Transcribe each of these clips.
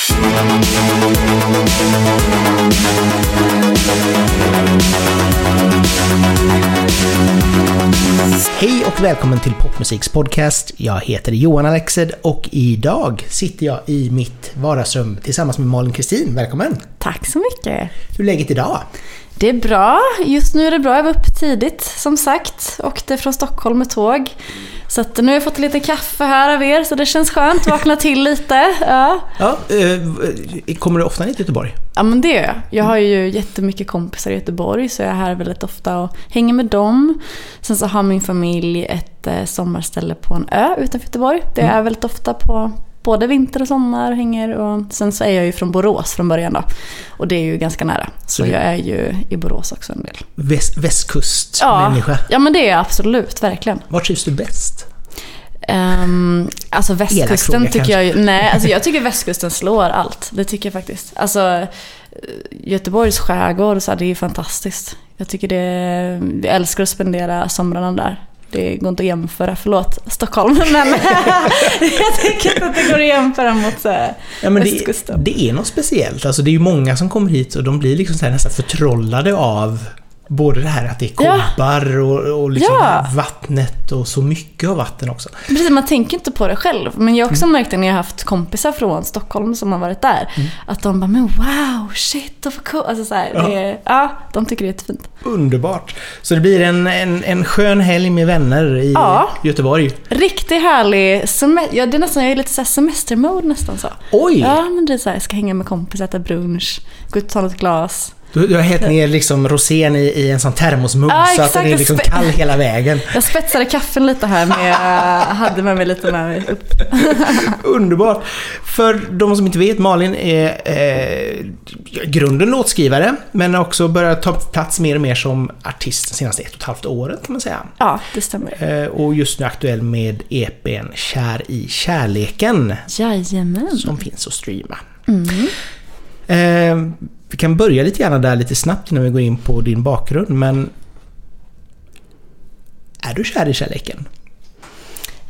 Hej och välkommen till Popmusiks podcast. Jag heter Johan Alexed och idag sitter jag i mitt vardagsrum tillsammans med Malin Kristin. Välkommen! Tack så mycket. Hur är läget idag? Det är bra. Just nu är det bra. Jag var uppe tidigt som sagt. Åkte från Stockholm med tåg. Så att nu har jag fått lite kaffe här av er så det känns skönt. Vakna till lite. Ja, Ja, eh, kommer du ofta ner till Göteborg? ja men det gör jag. Jag har ju jättemycket kompisar i Göteborg så jag är här väldigt ofta och hänger med dem. Sen så har min familj ett eh, sommarställe på en ö utanför Göteborg. Det är jag väldigt ofta på både vinter och sommar hänger och sen så är jag ju från Borås från början då. Och det är ju ganska nära. Så jag är ju i Borås också en del. Väst, västkustmänniska. ja, men det är jag absolut, verkligen. Var trivs du bäst? Um, alltså västkusten fråga, tycker jag ju, nej, alltså jag tycker västkusten slår allt. Det tycker jag faktiskt. Alltså Göteborgs skärgård, så här, det är ju fantastiskt. Jag tycker det, jag älskar att spendera somrarna där. Det går inte att jämföra, förlåt Stockholm, men jag tycker inte att det går att jämföra mot eh, Ja, men det, västkusten. det är något speciellt. Alltså, det är ju många som kommer hit och de blir liksom så nästan förtrollade av både det här att det är Ja. kobbar och, och liksom Ja. vattnet och så mycket av vatten också. Precis, man tänker inte på det själv. Men jag har Mm. också märkt det när jag har haft kompisar från Stockholm som har varit där. Att de bara, men wow, shit, vad cool. Alltså så här, Ja. det ja, de tycker det är jättefint. Underbart! Så det blir en, en, en skön helg med vänner i Ja. Göteborg. Riktigt härlig semester. Ja, det är nästan, jag är lite så semestermode nästan så. Oj! Ja, men det är så här, jag ska hänga med kompisar, äta brunch, gå ut och ta något glas. Du, du har hällt ner liksom rosén i, i en sån termosmugg Ja, så att den är liksom kall hela vägen. Jag spetsade kaffen lite här med, hade med mig lite med mig upp. Underbart! För de som inte vet, Malin är eh, grunden låtskrivare men har också börjat ta plats mer och mer som artist de senaste ett och ett halvt året kan man säga. Ja, det stämmer. Eh, och just nu aktuell med EPn Kär i kärleken Jajamän. som finns att streama. Mm. Eh, vi kan börja lite gärna där lite snabbt innan vi går in på din bakgrund men är du kär i kärleken?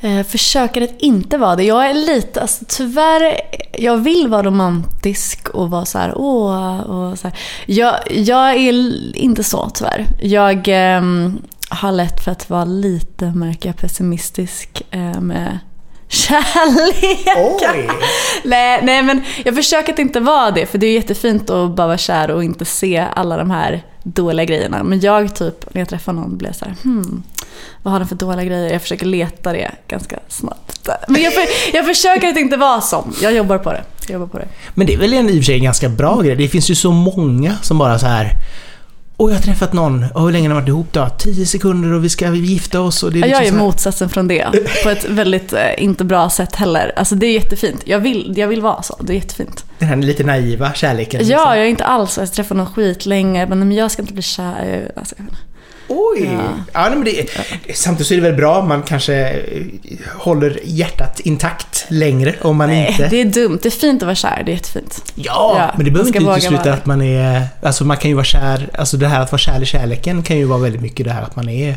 Eh, försöker att inte vara det. Jag är lite, alltså tyvärr, jag vill vara romantisk och vara så här, åh, och så här. Jag, jag är inte så tyvärr. Jag eh, har lätt för att vara lite, märker jag, pessimistisk eh, med kärlek. Nej, nej, men jag försöker att inte vara det, för det är jättefint att bara vara kär och inte se alla de här dåliga grejerna. Men jag typ, när jag träffar någon blir jag så här, hmm, vad har den för dåliga grejer? Jag försöker leta det ganska snabbt. Men jag, för, jag försöker att inte vara sån. Jag jobbar på det. Jag jobbar på det. Men det är väl en i och för sig en ganska bra grej. Det finns ju så många som bara så här och jag har träffat någon, och hur länge har ni varit ihop då? 10 sekunder och vi ska gifta oss och det är Jag liksom är så här- motsatsen från det. På ett väldigt eh, inte bra sätt heller. Alltså det är jättefint. Jag vill, jag vill vara så. Det är jättefint. Den här lite naiva kärleken. liksom. Ja, jag är inte alls. Jag träffar någon skit länge. Men men jag ska inte bli kär. Alltså, jag vet inte. Oj! Ja. Ja. nej, men det, samtidigt så är det väl bra, man kanske eh, håller hjärtat intakt längre om man Nej, inte... det är dumt. Det är fint att vara kär. Det är jättefint. Ja, Ja, men det behöver inte utesluta vara att man är... Alltså man kan ju vara kär, alltså det här att vara kär i kärleken kan ju vara väldigt mycket det här att man är...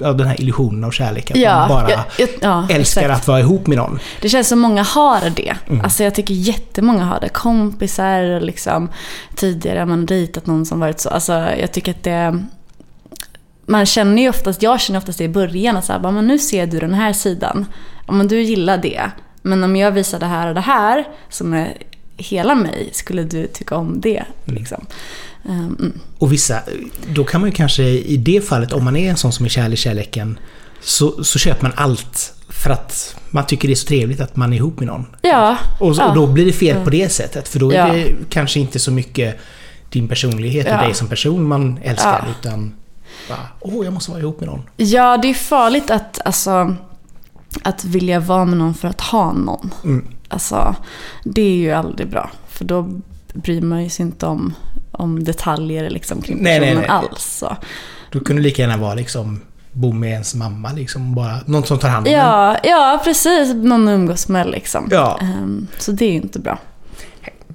Ja, den här illusionen av kärlek. Att man bara jag- jag- ja, älskar exakt. att vara ihop med någon. Det känns som många har det. Mm. Alltså jag tycker jättemånga har det. Kompisar och liksom tidigare har man dejtat någon som varit så. Alltså jag tycker att det... Man känner ju oftast, jag känner oftast det i början att så här, bara, men nu ser du den här sidan. Ja, men du gillar det. Men om jag visar det här och det här som är hela mig, skulle du tycka om det? Liksom. Ehm, mm. Och vissa, då kan man ju kanske i det fallet, om man är en sån som är kär i kärleken, så, så köper man allt för att man tycker det är så trevligt att man är ihop med någon. Ja, Och, så, ja. och då blir det fel på det sättet, för då är Ja. det kanske inte så mycket din personlighet och Ja. dig som person man älskar, utan åh, jag måste vara ihop med någon. Ja, det är farligt att, alltså, att vilja vara med någon för att ha någon. Mm. Alltså, det är ju aldrig bra. För då bryr man ju sig inte om, om detaljer liksom, kring Nej, personen nej, nej. alls. Så. Då kunde lika gärna vara liksom bo med ens mamma liksom, bara någon som tar hand om en. Ja, ja, precis. Någon att umgås med liksom. Ja. Ehm, så det är ju inte bra.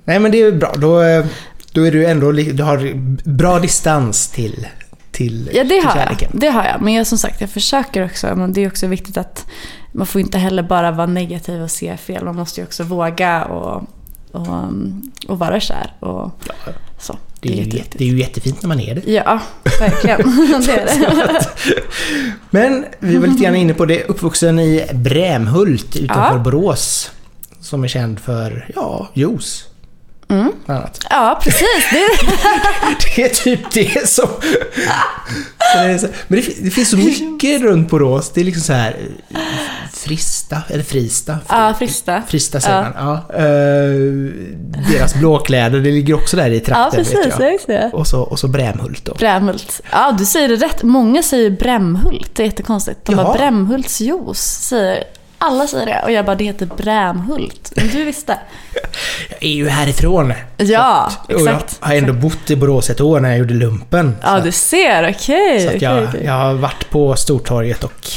Nej men det är bra, då, eh, då är du ändå, du har bra distans till, till, Ja, det till har jag. kärleken. Det har jag. Men jag, som sagt, jag försöker också. Men det är också viktigt att man får inte heller bara vara negativ och se fel. Man måste ju också våga och och, och vara kär. Och så. Det är, ju, jätteviktigt. det är ju jättefint när man är det. Ja, verkligen. det är det. Men vi var lite grann inne på det, uppvuxen i Brämhult utanför Ja. Borås. Som är känd för, ja, juice. Mm. Ja, precis. Det, Det är typ det som... Men det, fin- det finns så mycket runt Borås. Det är liksom så här eh, Frista, eller Frista. ja, Frista. Frista säger Ja. man. Ja. Eh, deras blåkläder, det ligger också där i Ja, trakten vet precis. jag. Just det. Och så, och så Brämhult då. Brämhult. Ja, du säger det rätt. Många säger Brämhult. Det är jättekonstigt. De Jaha. bara Brämhultsjuice. Säger, alla säger det. Och jag bara, det heter Brämhult. Men du visste? Jag är ju härifrån. Ja, jag exakt. har ändå bott i Borås ett år när jag gjorde lumpen. Ja, Så du ser. Okej. Så att okej, jag, okej. jag har varit på Stortorget och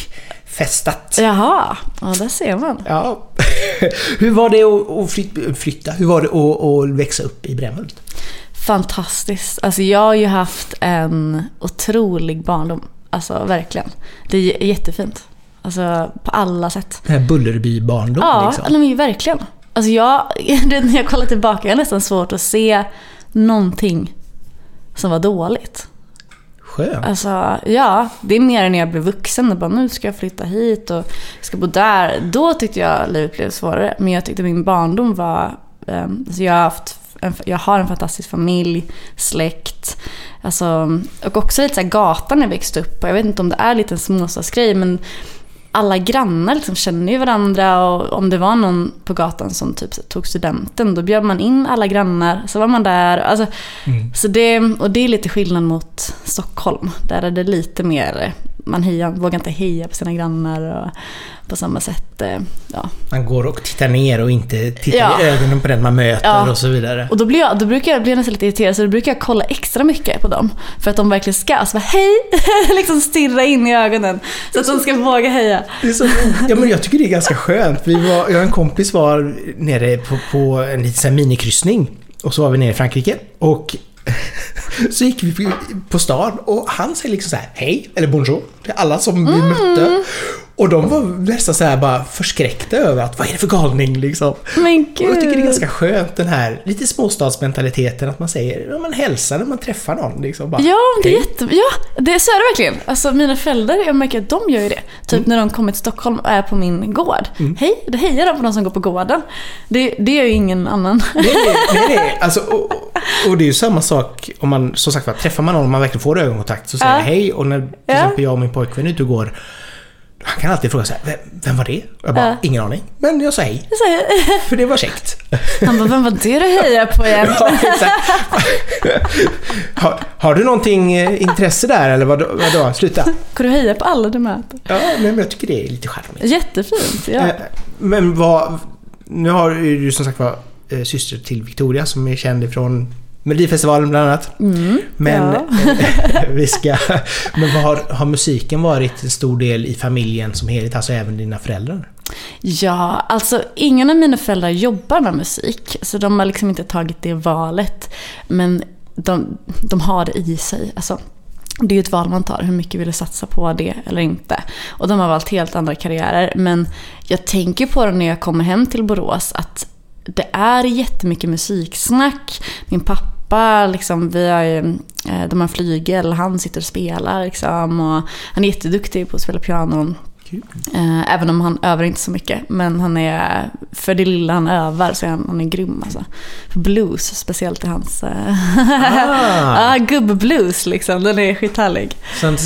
festat. Jaha, ja där ser man. Ja. Hur var det att, att flyt- flytta? Hur var det att, växa upp i Brämhult? Fantastiskt. Alltså jag har ju haft en otrolig barndom. Alltså verkligen. Det är jättefint. Alltså på alla sätt. Den här Bullerby-barndom Ja, liksom. eller men verkligen. Alltså jag, när jag kollar tillbaka, jag har nästan svårt att se någonting som var dåligt. Skönt. Alltså, ja, det är mer när jag blev vuxen och bara nu ska jag flytta hit och ska bo där. Då tyckte jag livet blev svårare. Men jag tyckte min barndom var... Um, alltså jag, har haft en, jag har en fantastisk familj, släkt. Alltså, och också lite så här gatan jag växte upp på. Jag vet inte om det är lite en småstadsgrej men alla grannar liksom känner ju varandra och om det var någon på gatan som typ tog studenten då bjöd man in alla grannar, så var man där. Alltså, Mm. så det, och det är lite skillnad mot Stockholm. Där är det lite mer, man hejar, vågar inte heja på sina grannar och på samma sätt. eh, Ja. Man går och tittar ner och inte tittar Ja. i ögonen på den man möter Ja. och så vidare. Och då, blir jag, då brukar jag bli nästan lite irriterad så då brukar jag kolla extra mycket på dem. För att de verkligen ska, så bara, hej! liksom stirra in i ögonen. Så att de ska våga heja. Så, ja, men jag tycker det är ganska skönt. Vi var, jag och en kompis var nere på, på en liten minikryssning. Och så var vi nere i Frankrike. Och så gick vi på- på stan och han säger liksom så här hej eller bonjour till alla som vi Mm. mötte. Och de var nästan så här bara förskräckta över att vad är det för galning liksom. Men Och jag tycker det är gud. ganska skönt den här lite småstadsmentaliteten att man säger, ja man hälsar när man träffar någon liksom. Bara, Ja, det är hej. jätte... Ja, det, så är det verkligen. Alltså mina föräldrar, jag märker att de gör ju det. Typ Mm. när de kommer till Stockholm och är på min gård. Hej, då hejar de på de som går på gården. Det, det gör ju ingen annan. Nej, nej, nej. Alltså, och, och- det är ju samma sak om man, som sagt var, träffar man någon och man verkligen får ögonkontakt så säger Ja. hej och när till Ja. exempel jag och min pojkvän är ute och går han kan alltid fråga så här, vem, vem var det? Och jag bara, Ja. ingen aning. Men jag sa hej, Så här, för det var käckt. Han bara, vem var det du hejar på igen? Ja, har, har du någonting eh, intresse där eller vad, vadå? Sluta. Kan du heja på alla du möter? Ja, men jag tycker det är lite charmigt. Jättefint, ja. Eh, Men vad... Nu har du som sagt var eh, syster till Victoria som är känd ifrån Melodifestivalen bland annat. Mm, Men ja. vi ska... Men har, har musiken varit en stor del i familjen som helhet? Alltså även dina föräldrar? Ja, alltså ingen av mina föräldrar jobbar med musik. Så de har liksom inte tagit det valet. Men de, de har det i sig. Alltså, det är ju ett val man tar, hur mycket vill du satsa på det eller inte. Och de har valt helt andra karriärer. Men jag tänker på det när jag kommer hem till Borås att det är jättemycket musiksnack. Min pappa, liksom, vi har ju, eh, de har en flygel, han sitter och spelar. Liksom, och han är jätteduktig på att spela piano. Kul. Eh, Även om han övar inte så mycket. Men han är, för det lilla han övar så är han, han är grym alltså. Blues, speciellt i hans... Ah. Ah. gubb-blues liksom. Den är skithärlig. Sånt,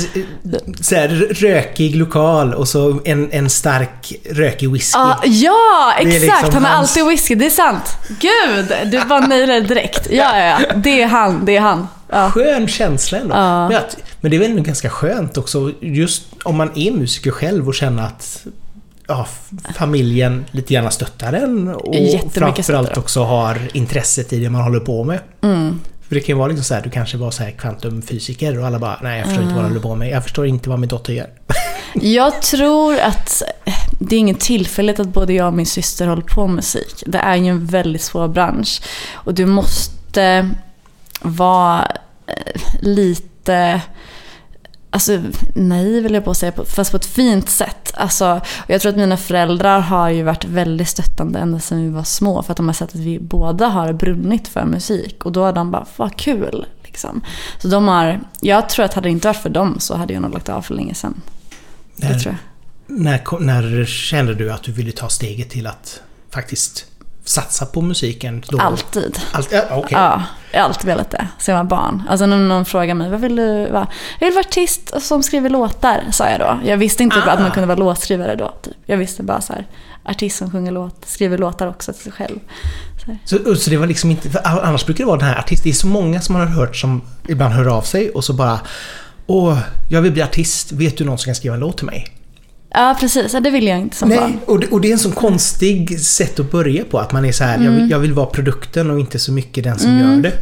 så här, rökig lokal och så en, en stark rökig whisky. Ah, ja, är exakt! liksom han har hans- alltid whisky, det är sant. Gud, du bara nailade direkt. Ja, ja, ja. Det är han, det är han. Ja. Skön känsla ändå. Ja. Men, att, men det är väl ändå ganska skönt också just om man är musiker själv och känna att ja, familjen lite grann stöttar en och framförallt också har intresset i det man håller på med. Mm. För det kan ju vara liksom så här, du kanske var så här kvantumfysiker och alla bara nej jag förstår inte vad du håller på med. Jag förstår inte vad min dotter gör. Jag tror att det är ingen tillfällighet att både jag och min syster håller på med musik. Det är ju en väldigt svår bransch. Och du måste vara eh, lite Alltså nej vill jag på att säga, fast på ett fint sätt. Alltså, jag tror att mina föräldrar har ju varit väldigt stöttande ända sedan vi var små. För att de har sett att vi båda har brunnit för musik. Och då har de bara, vad kul. Liksom. Så de har, jag tror att hade det inte varit för dem så hade jag nog lagt av för länge sedan. Det När, tror jag. när, när kände du att du ville ta steget till att faktiskt satsa på musiken? Då? Alltid. Allt, ja, okej. Ja, jag har alltid velat det sen jag var barn. Alltså när någon frågar mig, vad vill du vara? Jag vill vara artist som skriver låtar, sa jag då. Jag visste inte Ah. att man kunde vara låtskrivare då. Typ. Jag visste bara så här, artist som sjunger låt, skriver låtar också till sig själv. Så, så det var liksom inte... Annars brukar det vara den här artist... Det är så många som man har hört som ibland hör av sig och så bara... Åh, jag vill bli artist. Vet du någon som kan skriva en låt till mig? Ja, precis. Ja, det vill jag inte som Nej, barn. och det, och det är en sån konstig sätt att börja på. Att man är så här, jag, vill, jag vill vara produkten och inte så mycket den som gör det.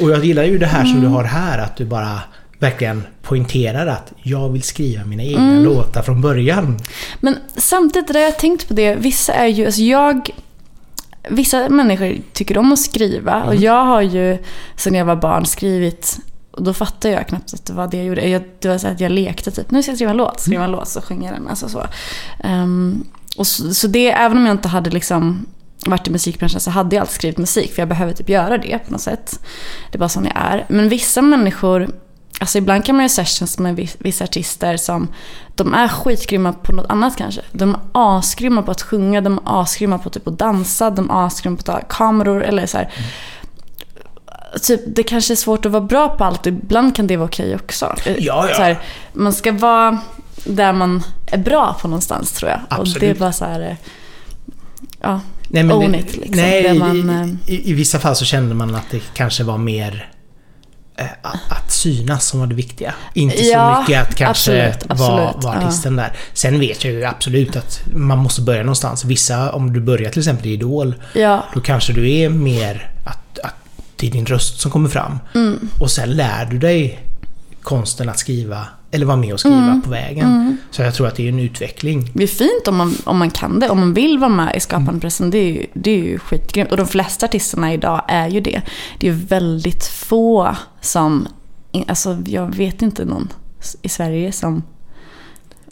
Och jag gillar ju det här som du har här, att du bara verkligen poängterar att jag vill skriva mina egna låtar från början. Men samtidigt, där jag har tänkt på det, vissa är ju, alltså jag Vissa människor tycker om att skriva och jag har ju sen jag var barn skrivit och då fattade jag knappt att det var det jag gjorde. Jag, det var så att jag lekte typ, nu ska jag skriva en låt, skriva en låt så sjunger jag den. Alltså så. Ehm, och så, så det, även om jag inte hade liksom varit i musikbranschen så hade jag alltid skrivit musik för jag behöver typ göra det på något sätt. Det är bara sån jag är. Men vissa människor Alltså ibland kan man göra sessions med vis- vissa artister som de är skitgrymma på något annat kanske. De är asgrymma på att sjunga, de är asgrymma på typ att dansa, de är asgrymma på att ta kameror eller så här. Typ, det kanske är svårt att vara bra på allt, ibland kan det vara okej också. Ja, ja. Så här, man ska vara där man är bra på någonstans tror jag. Och Absolut. det är bara så här, eh, ja, Nej, men Own det- it, liksom. Nej, man, eh, i, i, i vissa fall så kände man att det kanske var mer eh, att, synas som var det viktiga. Inte Ja, så mycket att kanske absolut, vara absolut, var ja. artisten där. Sen vet jag ju absolut att man måste börja någonstans. Vissa, om du börjar till exempel i Idol, ja, då kanske du är mer att det är din röst som kommer fram. Mm. Och sen lär du dig konsten att skriva, eller vara med och skriva Mm. på vägen. Så jag tror att det är en utveckling. Det är fint om man, om man kan det. Om man vill vara med i skapande Mm. Det är, ju, det är ju skitgrymt. Och de flesta artisterna idag är ju det. Det är väldigt få som... Alltså jag vet inte någon i Sverige som...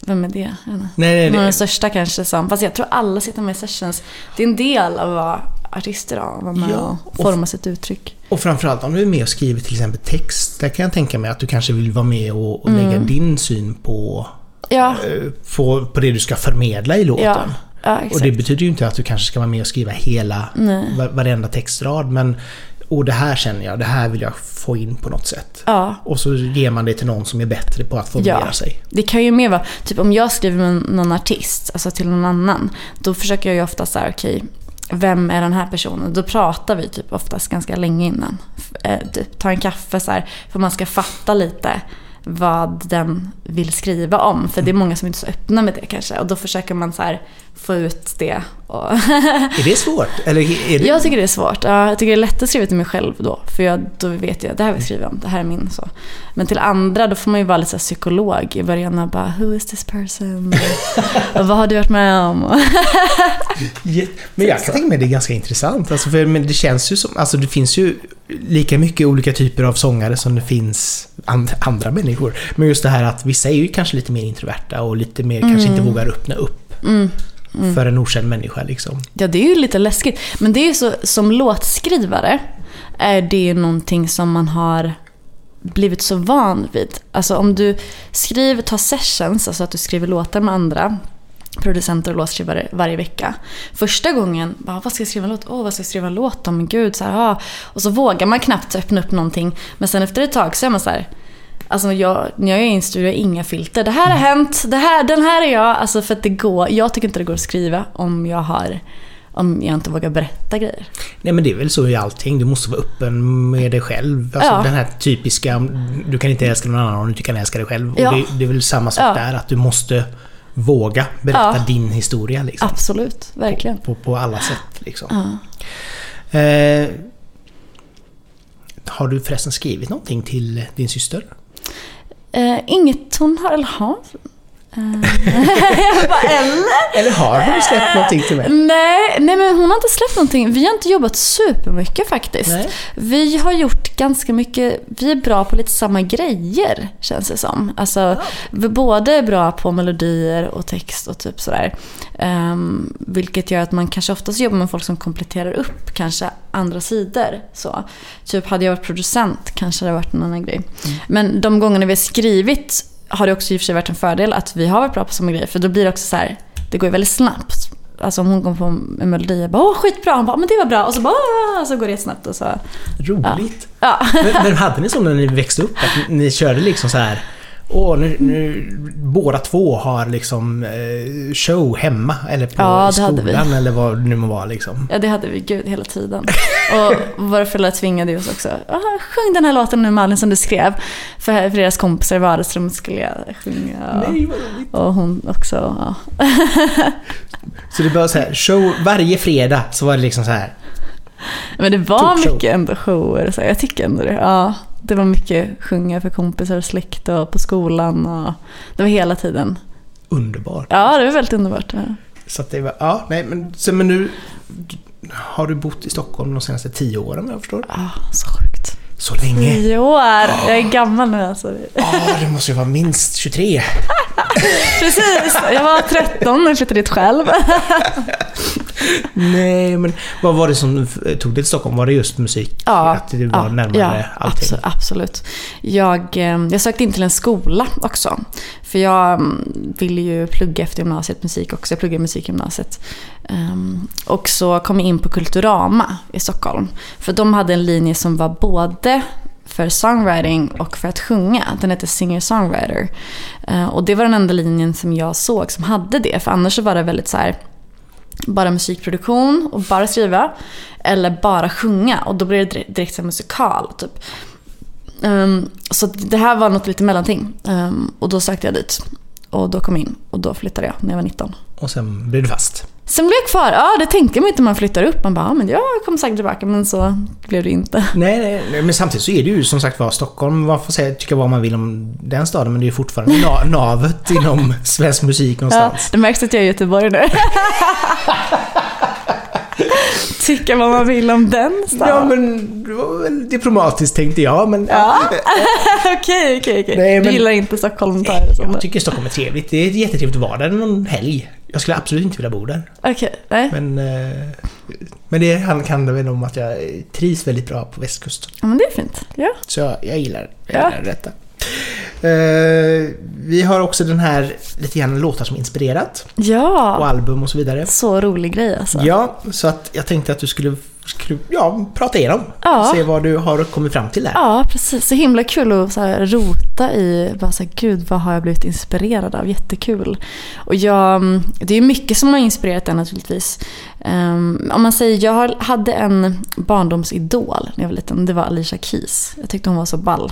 Vem är det? Nej, nej, Någon av de största kanske som... Fast jag tror alla sitter med i sessions. Det är en del av att vara artist idag. Att vara med Ja, och och- forma sitt uttryck. Och framförallt om du är med och skriver till exempel text. Där kan jag tänka mig att du kanske vill vara med och, och Mm. lägga din syn på, Ja, eh, på, på det du ska förmedla i låten. ja, ja och det betyder ju inte att du kanske ska vara med och skriva hela, Nej. varenda textrad. Men och det här känner jag, det här vill jag få in på något sätt. Ja. Och så ger man det till någon som är bättre på att formulera Ja. sig. Det kan ju mer vara, typ om jag skriver med någon artist, alltså till någon annan, då försöker jag ju ofta så här, okej, vem är den här personen? Då pratar vi typ oftast ganska länge innan. Eh, typ, ta en kaffe så här, för man ska fatta lite vad den vill skriva om. För det är många som inte är så öppna med det kanske. Och då försöker man så få ut det. Och Är det svårt? Eller är det... jag tycker det är svårt. Ja, jag tycker det är lätt att skriva till mig själv då. För jag, då vet jag, det här vill jag skriva om, det här är min så. Men till andra, då får man ju vara lite så psykolog i början och bara Who is this person? och vad har du varit med om? Men jag kan tänka mig det är ganska intressant. Alltså för, men det känns ju som... Alltså det finns ju lika mycket olika typer av sångare som det finns and, andra människor. Men just det här att vissa är ju kanske lite mer introverta och lite mer kanske inte vågar öppna upp Mm. för en okänd människa liksom. Ja, det är ju lite läskigt. Men det är ju så, som låtskrivare är det ju någonting som man har blivit så van vid. Alltså om du skriver, tar sessions, alltså att du skriver låtar med andra producenter och låtskrivare varje vecka. Första gången, bara, vad ska jag skriva en låt? Åh, vad ska jag skriva en låt om? Gud, så här, ah. Och så vågar man knappt öppna upp någonting. Men sen efter ett tag så är man så här, Alltså jag, när jag är i en studio, inga filter. Det här har hänt, det här, den här är jag. Alltså för att det går, jag tycker inte det går att skriva om jag har, om jag inte vågar berätta grejer. Nej men det är väl så i allting. Du måste vara öppen med dig själv. Alltså Ja. den här typiska, du kan inte älska någon annan om du inte kan älska dig själv. Ja. Och det, det är väl samma sak Ja. där, att du måste våga berätta Ja. din historia liksom. Absolut, verkligen. På, på alla sätt liksom. Ja. Eh, har du förresten skrivit någonting till din syster? Eh, inget hon har, eller har? jag bara, eller? Eller har hon släppt någonting till mig? Nej, nej, men hon har inte släppt någonting. Vi har inte jobbat supermycket faktiskt. Nej. Vi har gjort ganska mycket, vi är bra på lite samma grejer känns det som. Alltså, vi båda är bra på melodier och text och typ sådär. Um, vilket gör att man kanske oftast jobbar med folk som kompletterar upp kanske andra sidor. Så. Typ hade jag varit producent kanske det hade varit en annan grej. Men de gångerna vi har skrivit har det också i och för sig varit en fördel att vi har varit bra på samma grej. För då blir det också så här, det går ju väldigt snabbt. Alltså om hon kom på en melodi, jag bara åh skitbra, han bara men det var bra och så bara så går det jättesnabbt och så. Roligt. Ja. Men, men hade ni så när ni växte upp? Att ni körde liksom så här Åh, nu, nu, båda två har liksom eh, show hemma eller på Ja, skolan eller vad nu må vara liksom. Ja, det hade vi gud hela tiden. Och våra föräldrar tvingade oss också. "Ah, Sjung den här låten nu Malin som du skrev. För, för deras kompisar i vardagsrummet skulle jag sjunga. Nej, vad. Och hon också. Ja. Så det var så här, show varje fredag så var det liksom så här. Men det var mycket ändå shower. Så jag tycker ändå det. Ja, det var mycket sjunga för kompisar och släkt och på skolan. Och det var hela tiden. Underbart. Ja, det var väldigt underbart. Ja. Så det var, ja, nej men, så, men nu har du bott i Stockholm de senaste tio åren vad jag förstår. Ah, så sjukt. Så länge. Tio år! Jag är gammal nu alltså. Ja, det måste ju vara minst 23. Precis! Jag var 13 när jag flyttade dit själv. Nej, men vad var det som tog dig till Stockholm? Var det just musik? Ja, att du var närmare ja, allting? abso- absolut. Jag, eh, jag sökte in till en skola också. För jag mm, ville ju plugga efter gymnasiet musik också. Jag pluggade musikgymnasiet. Um, och så kom jag in på Kulturama i Stockholm. För de hade en linje som var både för songwriting och för att sjunga. Den hette singer-songwriter. Uh, ehm, och det var den enda linjen som jag såg som hade det. För annars så var det väldigt så här bara musikproduktion och bara skriva. Eller bara sjunga och då blir det direkt, direkt musikal. Typ. Ehm, så det här var något lite mellanting. Ehm, och då sökte jag dit. Och då kom jag in och då flyttade jag när jag var 19. Och sen blev du fast. Sen blev jag kvar. Ja, det tänkte man inte när man flyttar upp. Man bara, ja, men jag kommer säkert tillbaka. Men så blev det inte. Nej, nej, nej, men samtidigt så är det ju som sagt var Stockholm. Man får säga, tycka vad man vill om den staden, men det är fortfarande na- navet inom svensk musik Ja, någonstans. det märks att jag är i Göteborg nu. Tycka vad man vill om den Ja, staden. men det var väl diplomatiskt tänkte jag, men... Ja. Okej, okej, okej. Du gillar inte Stockholm som Jag tycker Stockholm är trevligt. Det är jättetrevligt att vara där någon helg. Jag skulle absolut inte vilja bo där. Okej, nej. Men, eh, men det han- handlar väl om att jag trivs väldigt bra på västkusten. Ja, men det är fint. Ja. Så jag, jag gillar, jag Ja. gillar detta. Eh, vi har också den här lite grann låtar som inspirerat. Och Ja. album och så vidare. Så rolig grej alltså. Ja, så att jag tänkte att du skulle, skulle ja, prata igenom. Ja. Se vad du har kommit fram till där. Ja, precis. Så himla kul att så här, rota i, bara så här, gud vad har jag blivit inspirerad av? Jättekul. Och jag, mm, det är mycket som har inspirerat en naturligtvis. Um, om man säger, jag hade en barndomsidol när jag var liten. Det var Alicia Keys. Jag tyckte hon var så ball.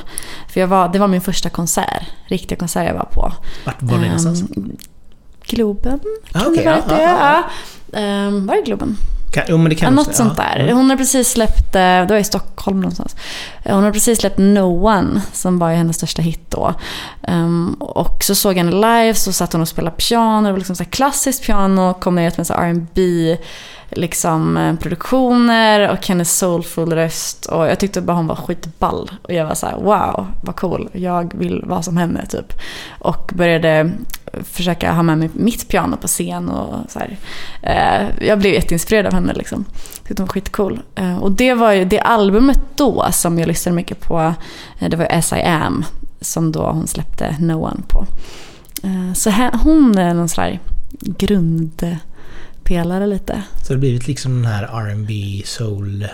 För jag var, det var min första konsert, riktiga konsert jag var på. Vart var det någonstans? Ehm, Globen, Ah, kan okej, det vara ja, det? ja. Ehm, var det Globen? Kan, jo, men det Ja, kan något sånt där. Mm. Hon har precis släppt, eh, det var i Stockholm någonstans. Eh, Hon har precis släppt No One som var hennes största hit då. Ehm, och så såg jag henne live, så satt hon och spelade piano. Det var liksom så klassiskt piano kombinerat med R&B liksom eh, produktioner och hennes soulful röst. Och jag tyckte bara hon var skitball. Och jag var så här: wow, vad cool. Jag vill vara som henne typ. Och började försöka ha med mig mitt piano på scen och så här. Eh, jag blev jätteinspirerad av henne liksom. Tyckte hon var skitcool. Eh, och det var ju det albumet då som jag lyssnade mycket på. Det var As I Am som då hon släppte No One på. Så här, hon är någon sån här grundpelare lite. Så det har blivit liksom den här R&B soul-stilen.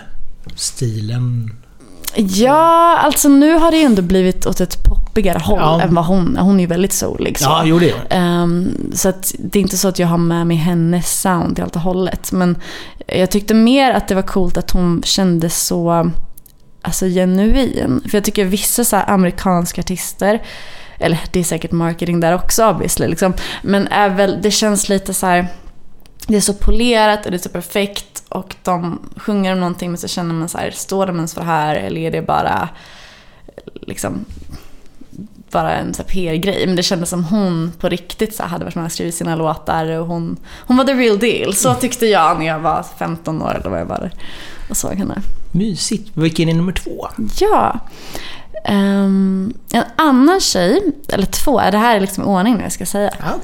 Ja, alltså nu har det ju ändå blivit åt ett poppigare håll Ja. än vad hon är. Hon är ju väldigt soulig. Så. Ja, jo det det. Ehm, så att det är inte så att jag har med mig hennes sound helt och hållet. Men jag tyckte mer att det var coolt att hon kändes så alltså, genuin. För jag tycker vissa så amerikanska artister, eller det är säkert marketing där också obviously, liksom, men är väl, det känns lite så här. Det är så polerat och det är så perfekt och de sjunger om någonting men så känner man så här, står de ens för det här eller är det bara liksom bara en PR-grej. Men det kändes som hon på riktigt så hade varit med och skrivit sina låtar. Och hon, hon var the real deal. Så tyckte jag när jag var 15 år eller vad jag var och såg henne. Mysigt. Vilken är nummer två? Ja. Ehm, en annan tjej, eller två, det här är liksom i ordning nu jag ska säga. Ja,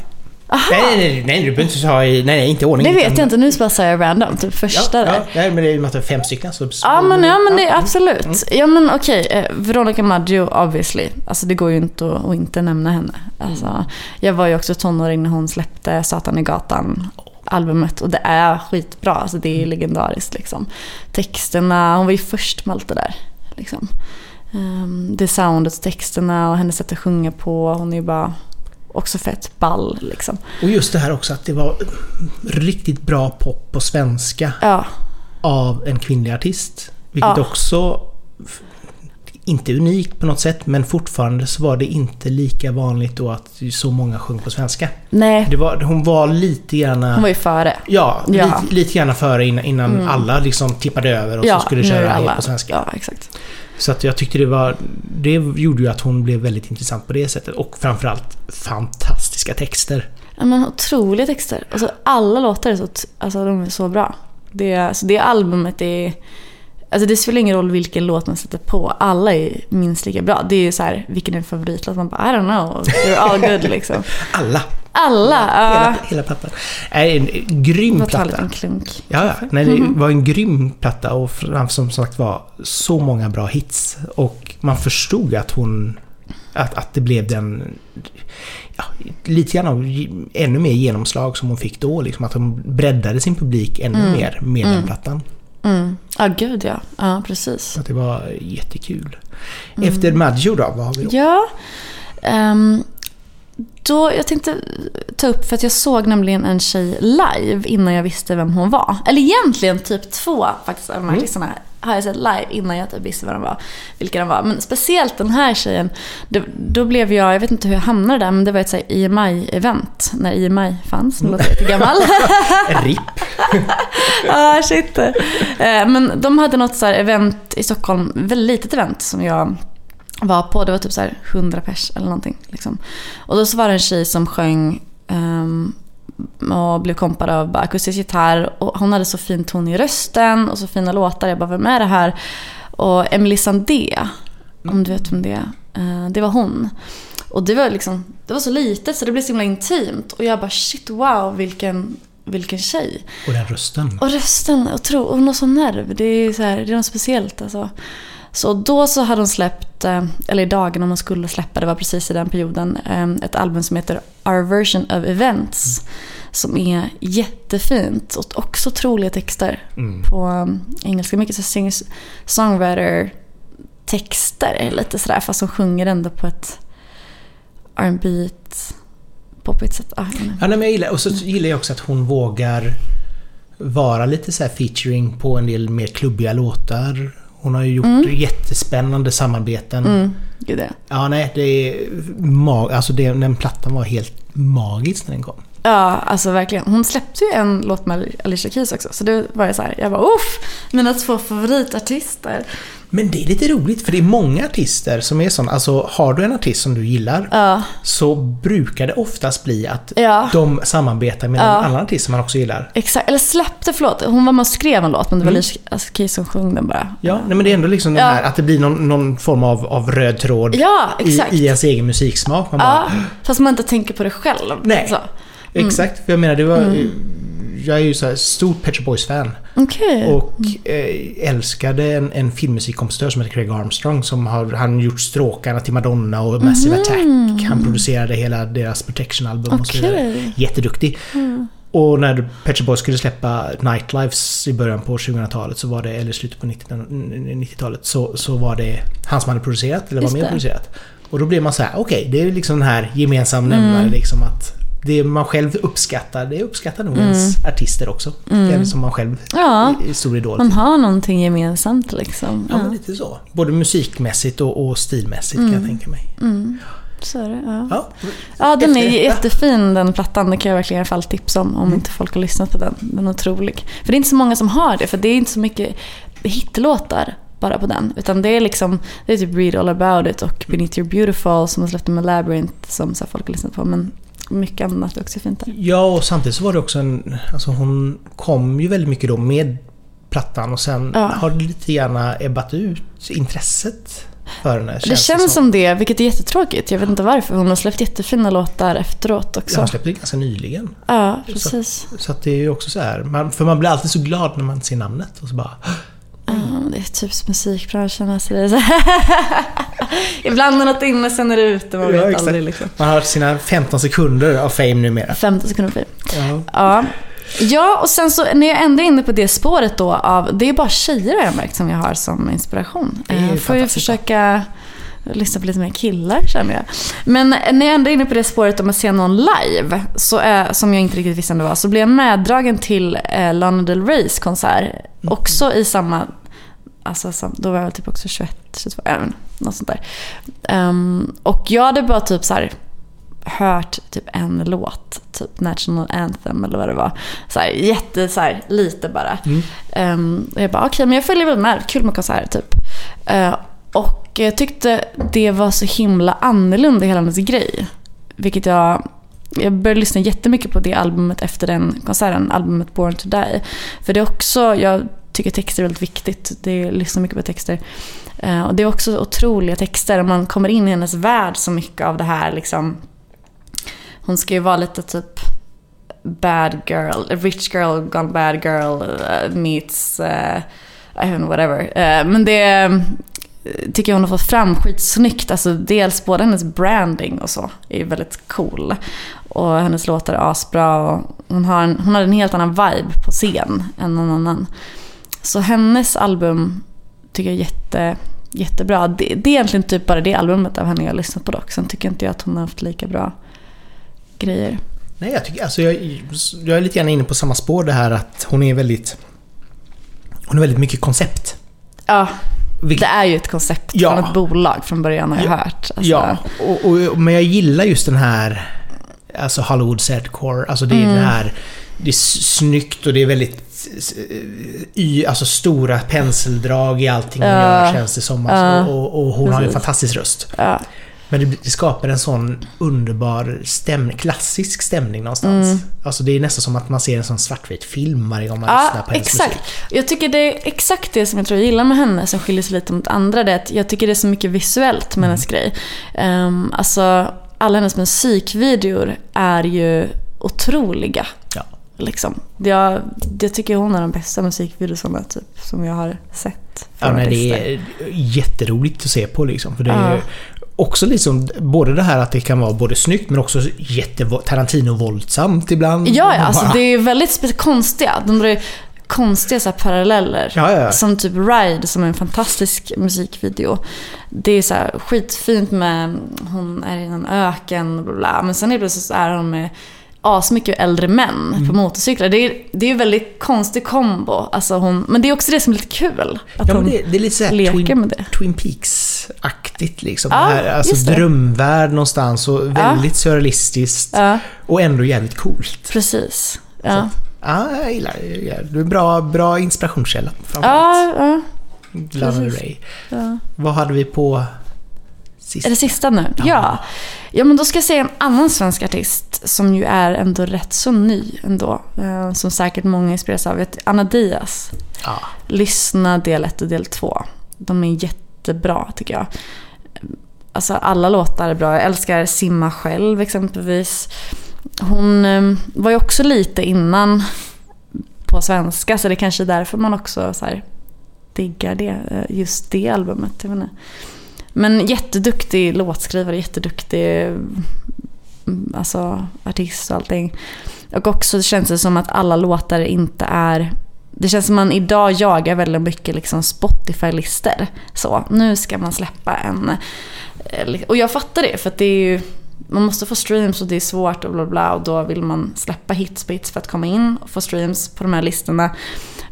okej. Nej, nej, nej, du behöver inte ta i... Nej, nej, inte i ordning. Det vet jag inte, nu bara säger jag random, typ första Ja, där. ja, nej, men det är ju att det är fem stycken. Så, Ja men, ja, men det är absolut. Mm. Ja men okej, eh, Veronica Maggio obviously. Alltså det går ju inte att, att inte nämna henne. Alltså, Mm. jag var ju också tonåring när hon släppte Satan i gatan albumet och det är skitbra. Alltså det Mm. är legendariskt liksom. Texterna, hon var ju först med allt det där. Liksom. Ehm, det soundet, texterna och hennes sätt att sjunga på. Hon är ju bara också fett ball liksom. Och just det här också att det var riktigt bra pop på svenska Ja, av en kvinnlig artist. Vilket Ja. också inte unikt på något sätt men fortfarande så var det inte lika vanligt då att så många sjöng på svenska. nej. Var, hon var lite gärna... Hon var ju före. Ja, Ja. Lite, lite gärna före innan, innan alla liksom tippade över och så skulle köra alla- helt på svenska. Ja, exakt. Så att jag tyckte det var... Det gjorde ju att hon blev väldigt intressant på det sättet. Och framförallt fantastiska texter. Ja, men otroliga texter. Alltså, alla låtar är så, alltså, de är så bra. Det, alltså, det albumet är... Alltså, det spelar ingen roll vilken låt man sätter på. Alla är minst lika bra. Det är ju så här, vilken är favoritlåt? Man bara, I don't know. They're all good liksom. Alla! Alla! Hela, Ja. hela plattan. Nej, en grym Får ta en platta. liten klunk. Ja, ja. Nej, det var en grym platta och som sagt var så många bra hits. Och man förstod att hon... Att, att det blev den... Ja, lite grann av ännu mer genomslag som hon fick då. Liksom att hon breddade sin publik ännu mer med den plattan. Mm. Ja, gud ja. Ja, precis. Att det var jättekul. Efter Maggio då, vad har vi då? Ja. ehm, då, jag tänkte ta upp, för att jag såg nämligen en tjej live innan jag visste vem hon var. Eller egentligen typ två faktiskt av de här artisterna har jag sett live innan jag typ visste vad de var, vilka de var. Men speciellt den här tjejen, det, då blev jag, jag vet inte hur jag hamnade där, men det var ett här EMI-event, när EMI fanns, nu låter jag jättegammal. RIP. ah, shit. Eh, Men de hade något så event i Stockholm, väldigt litet event som jag var på. Det var typ så här 100 pers eller någonting. Liksom. Och då så var det en tjej som sjöng ehm, och blev kompad av akustisk gitarr. Och hon hade så fin ton i rösten och så fina låtar. Jag bara, vem är det här? Och Emily Sandé, om du vet vem det är. Eh, det var hon. Och det var, liksom, det var så litet så det blev så himla intimt. Och jag bara shit wow vilken, vilken tjej. Och den rösten. Och rösten, och tro, och hon har sån nerv. Det är, så här, det är något speciellt alltså. Så då så hade hon släppt, eh, eller i om hon skulle släppa, det var precis i den perioden, eh, ett album som heter Our version of events. Som är jättefint och också otroliga texter Mm. på eh, engelska. Mycket så songwriter texter lite sådär fast hon sjunger ändå på ett R&B poppigt sätt. Ah, inte. Ja, nej, men jag gillar, och så gillar jag också att hon vågar vara lite så här featuring på en del mer klubbiga låtar. Hon har ju gjort jättespännande samarbeten. mm, gud det. Ja, nej, det är... Mag, alltså det, den plattan var helt magisk när den kom. Ja, alltså verkligen. Hon släppte ju en låt med Alicia Keys också. Så det var ju så här, jag bara uff, mina två favoritartister. Men det är lite roligt för det är många artister som är såna. Alltså har du en artist som du gillar Ja, så brukar det oftast bli att ja. de samarbetar med Ja. en annan artist som man också gillar. Exakt, eller släppte, förlåt. Hon var med och skrev en låt men det var Alicia Keys som sjöng den bara. Ja, nej, men det är ändå liksom den här, att det blir någon, någon form av, av röd tråd i, i ens egen musiksmak. Man bara, fast man inte tänker på det själv. Nej. Så. Exakt, för jag menar det var... Jag är ju så här stort Pet Shop Boys-fan. Okej. Och eh, älskade en, en filmmusikkompositör som heter Craig Armstrong som har han gjort stråkarna till Madonna och Massive Attack. Han producerade hela deras Protection-album och så vidare. Jätteduktig. Och när Pet Shop Boys skulle släppa Nightlives i början på 2000-talet så var det, eller slutet på 90 90-talet, så, så var det han som hade producerat, eller var med och producerat. Och då blev man så här: okej, det är liksom den här gemensam nämnare Mm. liksom att det man själv uppskattar, det uppskattar nog ens artister också. Eller som man själv Mm. Ja, är stor idol man har någonting gemensamt liksom. Ja, men Ja, lite så. Både musikmässigt och, och stilmässigt kan jag tänka mig. så är det. Ja. Ja, Ja, den är jättefin den plattan. Det kan jag verkligen i alla fall tipsa om om inte folk har lyssnat på den. Den är otrolig. För det är inte så många som har det, för det är inte så mycket hitlåtar bara på den. Utan det är liksom, det är typ Read All About It och Beneath Your Beautiful som hon släppte med Labyrinth som så folk har lyssnat på. Men mycket annat också fint där. Ja, och samtidigt så var det också en... Alltså hon kom ju väldigt mycket då med plattan och sen Ja. har det lite gärna ebbat ut intresset för henne. Det känns som det, vilket är jättetråkigt. Jag vet inte varför. Hon har släppt jättefina låtar efteråt Ja, också. hon släppte det ganska nyligen. Ja, precis. Så att det är ju också så här, man, för man blir alltid så glad när man ser namnet och så bara... Ja, det är typ musikbranschen. Alltså det så Ibland är något inne, sen är det ute. Man Ja, vet exakt. aldrig liksom. Man har sina 15 sekunder av fame numera. 15 sekunder för. Ja. Ja. Ja, och sen så när jag ändå är inne på det spåret då av, det är bara tjejer har jag märkt som jag har som inspiration. Är Jag får ju försöka lyssna på lite mer killar känner jag. Men när jag ändå är inne på det spåret om att se någon live, så är, som jag inte riktigt visste om det var, så blev jag meddragen till eh, Lana Del Reys konsert. Också i samma, alltså då var jag väl typ också 21, 22, jag något sånt där. Ehm, och jag hade bara typ så här hört typ en låt, typ National Anthem eller vad det var. Så här, jätte, så här, lite bara. Mm. Ehm, och jag bara, okej, men jag följer väl med. Kul med konserter, typ. Eh, och jag tyckte det var så himla annorlunda hela hennes grej. Vilket jag... Jag började lyssna jättemycket på det albumet efter den konserten, albumet Born to Die. För det är också, jag tycker texter är väldigt viktigt. Det jag lyssnar mycket på texter. Eh, och det är också otroliga texter. Och man kommer in i hennes värld så mycket av det här liksom. Hon ska ju vara lite typ bad girl, a rich girl gone bad girl uh, meets, uh, I don't know, whatever. Uh, men det tycker jag hon har fått fram skitsnyggt. Alltså dels både hennes branding och så är ju väldigt cool. Och hennes låtar är asbra och hon har, en, hon har en helt annan vibe på scen än någon annan. Så hennes album tycker jag är jätte, jättebra. Det, det är egentligen typ bara det albumet av henne jag har lyssnat på dock. Sen tycker inte jag att hon har haft lika bra grejer. Nej, jag, tycker, alltså jag, jag är lite grann inne på samma spår det här att hon är väldigt... Hon är väldigt mycket koncept. Ja, Vilket- det är ju ett koncept Ja. från ett bolag från början har jag hört. Alltså, Ja, och, och, men jag gillar just den här... Alltså Hollywood sadcore. Alltså det är Mm. det här... Det är snyggt och det är väldigt... Y, alltså stora penseldrag i allting hon Ja. gör känns det som. Alltså, och, och hon har ju en Precis. fantastisk röst. Ja, Men det, det skapar en sån underbar stämning, klassisk stämning någonstans. Mm. Alltså det är nästan som att man ser en sån svartvit film varje gång man ja lyssnar på hennes exakt. musik. Jag tycker det är exakt det som jag tror jag gillar med henne som skiljer sig lite mot andra. Det är att jag tycker det är så mycket visuellt med hennes grej. Um, alltså, alla hennes musikvideor är ju otroliga. Ja. Liksom. Jag, jag tycker hon är de bästa musikvideorna typ, som jag har sett. Ja, nej, det är jätteroligt att se på liksom. För det är Ja. ju också liksom både det här att det kan vara både snyggt men också Tarantino-våldsamt ibland. Ja, ja alltså det är väldigt konstiga. De drar konstiga så paralleller. Ja, ja. Som typ Ride som är en fantastisk musikvideo. Det är så skitfint med, hon är i en öken och bla bla. Men sen helt plötsligt så är hon med asmycket äldre män Mm. på motorcyklar. Det är, det är ju en väldigt konstig kombo. Alltså hon, men det är också det som är lite kul. Att Ja, hon det, det är lite såhär leker Twin, med det. Twin Peaks-aktigt liksom. Ja, här, alltså drömvärld någonstans och väldigt surrealistiskt. Ja, Och ändå jävligt coolt. precis. Ja, Ja, jag gillar det. Du är en bra, bra inspirationskälla ja, ja, Lana. Rey. ja. Vad hade vi på sist? Är det sista nu? Ja. Ja. ja. men då ska jag säga en annan svensk artist som ju är ändå rätt så ny ändå. Eh, som säkert många inspireras av. Anna Diaz. Ja. Lyssna del 1 och del 2. De är jättebra tycker jag. Alltså alla låtar är bra. Jag älskar Simma själv exempelvis. Hon eh, var ju också lite innan på svenska så det är kanske är därför man också så här, diggar det. eh, Just det albumet. Jag vet inte. Men jätteduktig låtskrivare, jätteduktig mm, alltså, artist och allting. Och också känns det som att alla låtar inte är... Det känns som att man idag jagar väldigt mycket liksom Spotify-listor. Så, nu ska man släppa en... Eh, och jag fattar det, för att det är ju... Man måste få streams och det är svårt och bla bla och då vill man släppa hits på hits för att komma in och få streams på de här listorna.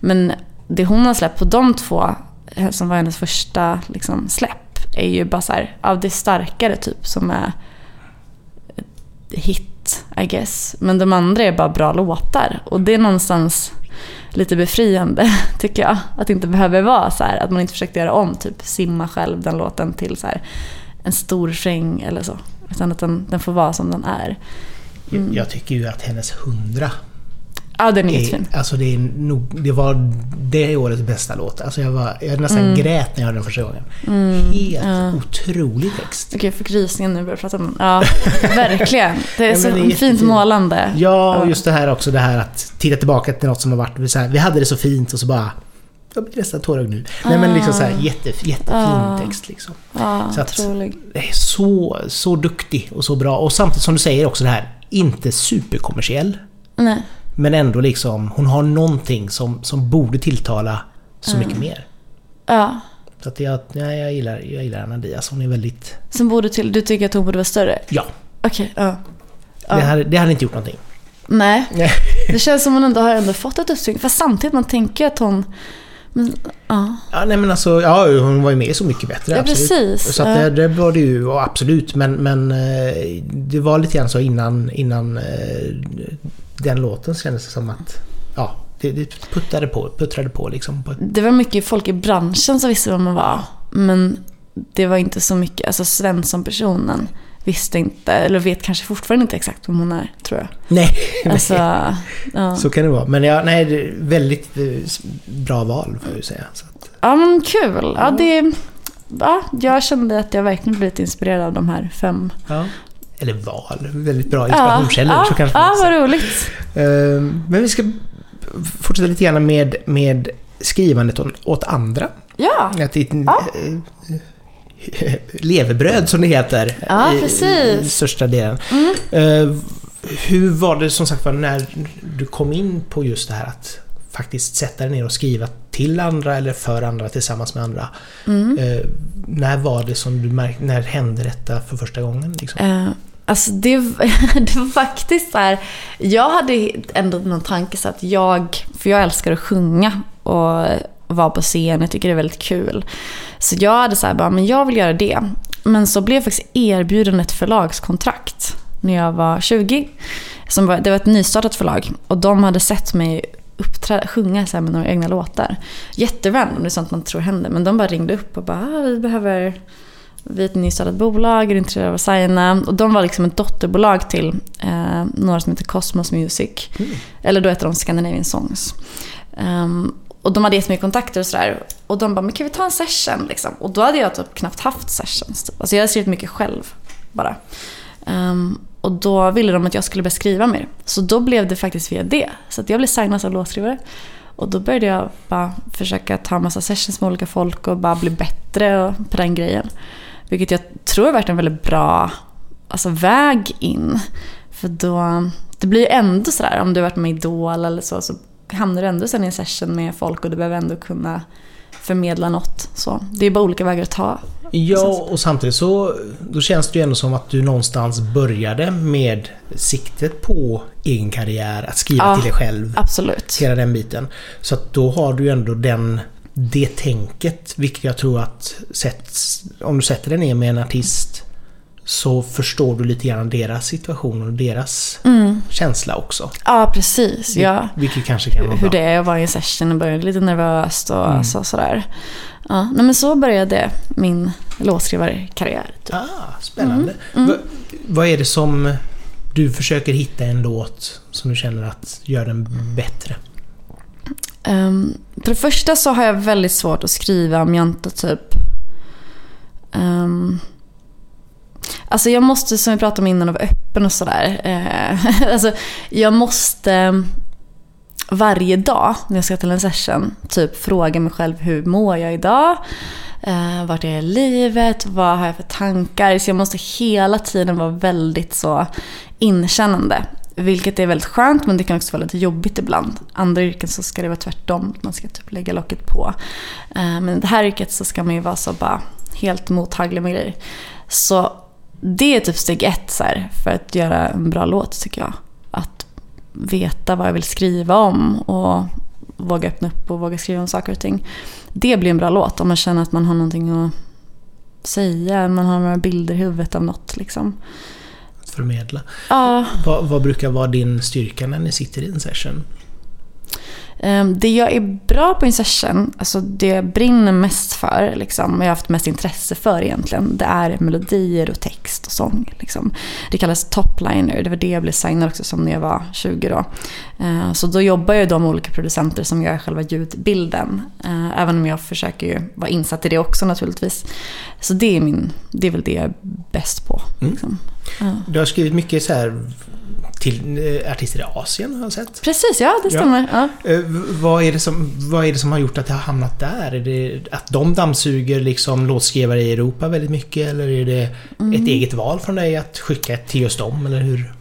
Men det hon har släppt på de två, eh, som var hennes första liksom, släpp, är ju bara så här, av det starkare typ som är hit, I guess. Men de andra är bara bra låtar. Och det är någonstans... lite befriande, tycker jag. Att det inte behöver vara så här, att man inte försökte göra om, typ simma själv den låten till så här, en stor refräng eller så. Utan att den, den får vara som den är. Jag, jag tycker ju att hennes hundra Ja, den är jättefin. alltså det, är nog, det var det årets bästa låt. Alltså jag, var, jag nästan grät när jag hörde den första gången. Helt Mm. ja. otrolig text. Okej, jag fick rysningen nu jag prata om. Ja, verkligen. Det är Ja, så det är fint målande. Ja, och just det här också, det här att titta tillbaka till något som har varit... Så här, vi hade det så fint och så bara... Jag blir nästan tårögd nu. Nej men liksom så här, jätte, jättefin Ah. text liksom. Ja, Så att- otrolig. Det är så, så duktig och så bra. Och samtidigt som du säger också det här, inte superkommersiell. Nej. Men ändå liksom, hon har någonting som, som borde tilltala så mycket mer. Ja. Så att jag, ja, jag, gillar, jag gillar Anna Diaz. Hon är väldigt... Som borde till, du tycker att hon borde vara större? Ja, Okej, ja. Ja. det, hade, det hade inte gjort någonting. Nej. Det känns som hon ändå har ändå fått ett uppsving. Fast samtidigt man tänker att hon... Men, ja. Ja, nej men alltså, ja hon var ju med i Så mycket bättre. Ja, absolut. precis. Så att det, det var det ju, absolut. Men, men eh, det var lite grann så innan, innan eh, den låten kändes det som att... Ja, det, det puttade på, puttrade på liksom. Det var mycket folk i branschen som visste vem man var. Men det var inte så mycket, alltså Svensson-personen visste inte, eller vet kanske fortfarande inte exakt vem hon är, tror jag. nej, Alltså, ja. så kan det vara. Men ja, nej, väldigt eh, bra val får jag säga. Så att, ja men kul. Ja, det, ja, jag kände att jag verkligen blivit inspirerad av de här fem. ja. Eller val, väldigt bra inspirationskällor. ja, så kanske ja vad roligt. säga. Eh, Men vi ska fortsätta lite grann med, med skrivandet åt, andra. Ja, Att ditt Ja. eh, levebröd som det heter. Ja, i- I precis. största delen. Mm. Eh, hur var det som sagt var när du kom in på just det här att faktiskt sätta dig ner och skriva till andra eller för andra tillsammans med andra. Mm. Eh, när var det som du märkte, när hände detta för första gången? Liksom? Eh, alltså det, det var faktiskt så här, jag hade ändå någon tanke så att jag, för jag älskar att sjunga och vara på scen, jag tycker det är väldigt kul. Så jag hade så här, bara, men jag vill göra det. Men så blev jag faktiskt erbjuden ett förlagskontrakt när jag var 20. Som var, det var ett nystartat förlag och de hade sett mig uppträda, sjunga så här med några egna låtar. Jätterandom, det är sånt man tror händer. Men de bara ringde upp och bara, ah, vi behöver vi är ett nystartat bolag, är intresserad av att signa? Och de var liksom ett dotterbolag till eh, några som heter Cosmos Music. Mm. Eller då heter de Scandinavian Songs. Ehm, och de hade jättemycket kontakter och sådär. Och de bara, men kan vi ta en session? Liksom. Och då hade jag typ knappt haft sessions. Typ. Alltså jag hade skrivit mycket själv bara. Ehm, och då ville de att jag skulle börja skriva mer. Så då blev det faktiskt via det. Så att jag blev signad som låtskrivare. Och då började jag bara försöka ta massa sessions med olika folk och bara bli bättre på den grejen. Vilket jag tror har varit en väldigt bra alltså, väg in. För då, det blir ju ändå sådär, om du har varit med i Idol eller så, så hamnar du ändå sen i en session med folk och du behöver ändå kunna förmedla något. Så det är bara olika vägar att ta. Ja, och samtidigt så då känns det ju ändå som att du någonstans började med siktet på egen karriär, att skriva Ja. till dig själv. Absolut. Hela den biten. Så att då har du ju ändå den, det tänket, vilket jag tror att sätts, om du sätter dig ner med en artist så förstår du lite grann deras situation och deras Mm. känsla också. Ja, precis. Ja. Vilket kanske kan vara Hur bra. det är att vara i en session och börja lite nervöst och Mm. så, sådär. Ja, men så började min låtskrivarkarriär. Typ. Ah, spännande. Mm. Va, vad är det som du försöker hitta en låt som du känner att gör den bättre? Um, för det första så har jag väldigt svårt att skriva om jag inte typ... Um, alltså jag måste, som vi pratade om innan, vara öppen och sådär. Uh, alltså jag måste varje dag när jag ska till en session typ fråga mig själv hur mår jag idag? Uh, vart är jag i livet? Vad har jag för tankar? Så jag måste hela tiden vara väldigt så inkännande. Vilket är väldigt skönt men det kan också vara lite jobbigt ibland. Andra yrken så ska det vara tvärtom. Man ska typ lägga locket på. Eh, men i det här yrket så ska man ju vara så bara helt mottaglig med grejer. Så det är typ steg ett så här, för att göra en bra låt tycker jag. Att veta vad jag vill skriva om och våga öppna upp och våga skriva om saker och ting. Det blir en bra låt om man känner att man har någonting att säga. Man har några bilder i huvudet av något liksom. Förmedla. Ja, Vad, vad brukar vara din styrka när ni sitter i en session? Um, det jag är bra på i session, alltså det jag brinner mest för, liksom, och jag har haft mest intresse för egentligen, det är melodier och text och sång. Liksom. Det kallas topliner, det var det jag blev signad också som när jag var 20 då. Uh, så då jobbar jag med olika producenter som gör själva ljudbilden. Uh, även om jag försöker ju vara insatt i det också naturligtvis. Så det är, min, det är väl det jag är bäst på. Mm. Du har skrivit mycket så här till eh, artister i Asien har jag sett. Precis, ja det stämmer. Ja. Eh, vad, är det som, vad är det som har gjort att det har hamnat där? Är det att de dammsuger liksom låtskrivare i Europa väldigt mycket? Eller är det ett eget val från dig att skicka ett till just dem? Eller hur?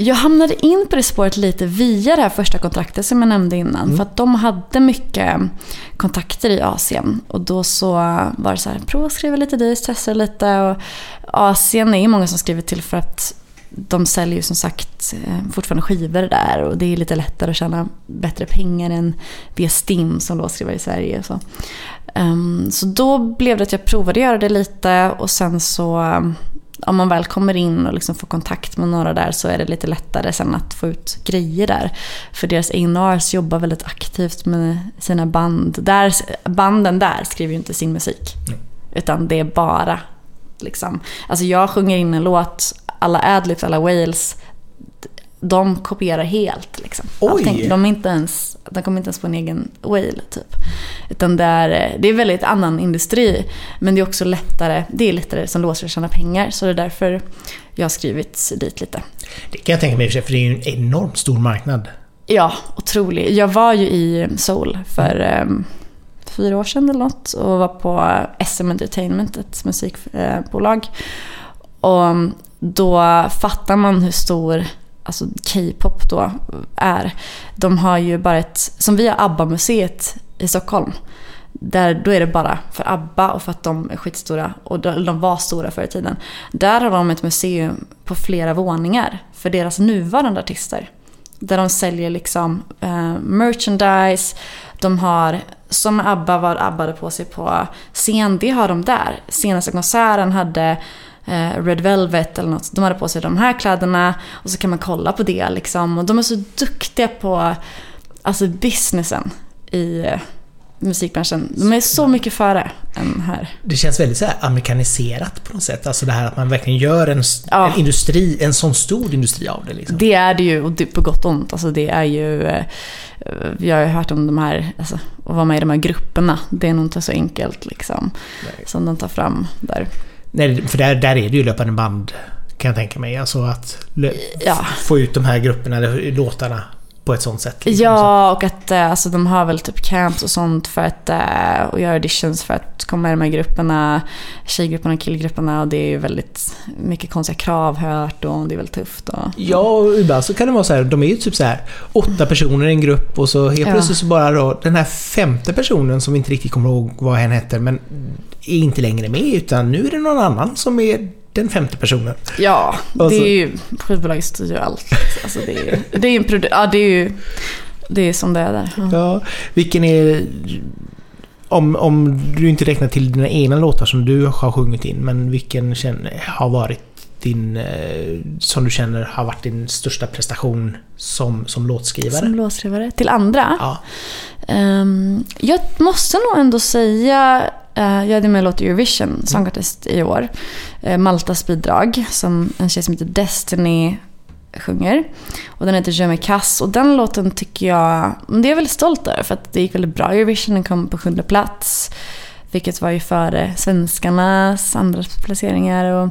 Jag hamnade in på det spåret lite via det här första kontraktet som jag nämnde innan. För att de hade mycket kontakter i Asien. Och då så var det så här, prova att skriva lite dit, testa lite. Och Asien är ju många som skriver till för att de säljer ju som sagt eh, fortfarande skivor där och det är lite lättare att tjäna bättre pengar än via Stim som låtskrivare i Sverige. Så. Um, så då blev det att jag provade göra det lite och sen så om man väl kommer in och liksom får kontakt med några där så är det lite lättare sen att få ut grejer där. För deras A&Rs jobbar väldigt aktivt med sina band. Där, banden där skriver ju inte sin musik. Mm. Utan det är bara liksom. Alltså jag sjunger in en låt, alla adlibs, alla whales, de kopierar helt. Liksom. Allting. De, är inte ens, de kommer inte ens på en egen whale, typ. Utan det är, det är väldigt annan industri. Men det är också lättare, det är lättare som låser att tjäna pengar. Så det är därför jag har skrivit dit lite. Det kan jag tänka mig i och för sig, för det är ju en enormt stor marknad. Ja, otroligt. Jag var ju i Seoul för um, fyra år sedan eller något och var på SM Entertainment, ett musikbolag. Och då fattar man hur stor alltså K-pop då är. De har ju bara ett, som vi har ABBA-museet i Stockholm. Där, då är det bara för ABBA och för att de är skitstora och de, de var stora förr i tiden. Där har de ett museum på flera våningar för deras nuvarande artister. Där de säljer liksom eh, merchandise, de har, som ABBA vad ABBA hade på sig på scen, det har de där. Senaste konserten hade Red Velvet eller något, de hade på sig de här kläderna och så kan man kolla på det liksom. Och de är så duktiga på alltså businessen i eh, musikbranschen. De är så mycket före än här. Det känns väldigt så amerikaniserat på något sätt. Alltså det här att man verkligen gör en, Ja. en industri, en sån stor industri av det. Liksom. Det är det ju, och det på gott och ont. Alltså det är ju... eh, Jag har ju hört om de här, alltså, att vara med i de här grupperna. Det är nog inte så enkelt liksom. Nej. Som de tar fram där. Nej, för där, där är det ju löpande band kan jag tänka mig. Alltså att Ja. få ut de här grupperna, eller låtarna, på ett sånt sätt. liksom. Ja, och att eh, alltså, de har väl typ camps och sånt för att eh, och göra auditions för att komma med de här grupperna. Tjejgrupperna och killgrupperna och det är ju väldigt mycket konstiga krav hört och det är väldigt tufft. Och, Ja, och ibland så kan det vara så här, de är ju typ så här åtta personer i en grupp och så helt Ja. plötsligt så bara då den här femte personen som vi inte riktigt kommer ihåg vad hen heter men är inte längre med utan nu är det någon annan som är den femte personen. Ja, Och det så- är ju... Skivbolaget styr ju allt. Alltså, det är ju det är en produ- Ja, det är ju... Det är som det är där. Ja. Ja, vilken är... Om, om du inte räknar till dina egna låtar som du har sjungit in, men vilken känner, har varit din... eh, Som du känner har varit din största prestation som, som låtskrivare? Som låtskrivare. Till andra. Ja. Ehm, jag måste nog ändå säga, jag hade med låt Eurovision, Song Artist i år. Uh, Maltas bidrag, som en tjej som heter Destiny sjunger. Och den heter Je me casse och den låten tycker jag, det är jag väldigt stolt över för att det gick väldigt bra i Eurovision, den kom på sjunde plats. Vilket var ju före svenskarnas andra placeringar. Och,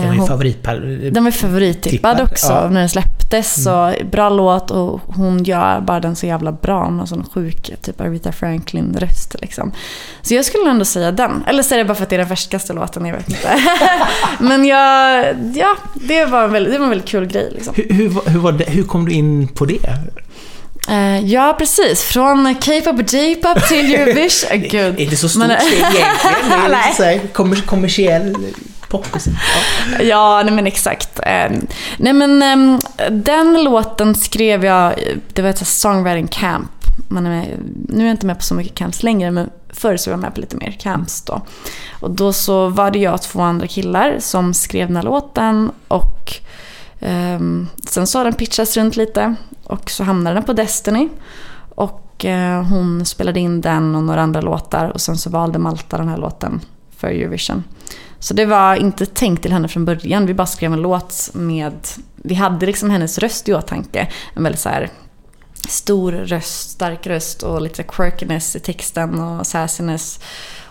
Det var eh, ju hon- favoritpar... den var favorittippad Tippad, också ja. Mm. när den släpptes. Så bra låt och hon gör bara den så jävla bra. Hon har sån sjuk typ Aretha Franklin-röst liksom. Så jag skulle ändå säga den. Eller så är det bara för att det är den färskaste låten, jag vet inte. Men jag, ja, det var en väldigt, det var en väldigt kul grej liksom. Hur, hur, var- hur, det, hur kom du in på det? Eh, ja, precis. Från K-pop och J-pop till Eurovision. Eh, Gud. Inte så stort steg egentligen. Det är kommersiell poppis. Ja. Ja, nej men exakt. Ehm, nej men ehm, den låten skrev jag, det var ett songwriting camp. Man är med, nu är jag inte med på så mycket camps längre men förr så var jag med på lite mer camps då. Och då så var det jag och två andra killar som skrev den här låten och um, sen så har den pitchats runt lite och så hamnade den på Destiny. Och eh, hon spelade in den och några andra låtar och sen så valde Malta den här låten för Eurovision. Så det var inte tänkt till henne från början. Vi bara skrev en låt med... Vi hade liksom hennes röst i åtanke. En väldigt så här stor röst, stark röst och lite quirkiness i texten och sassiness.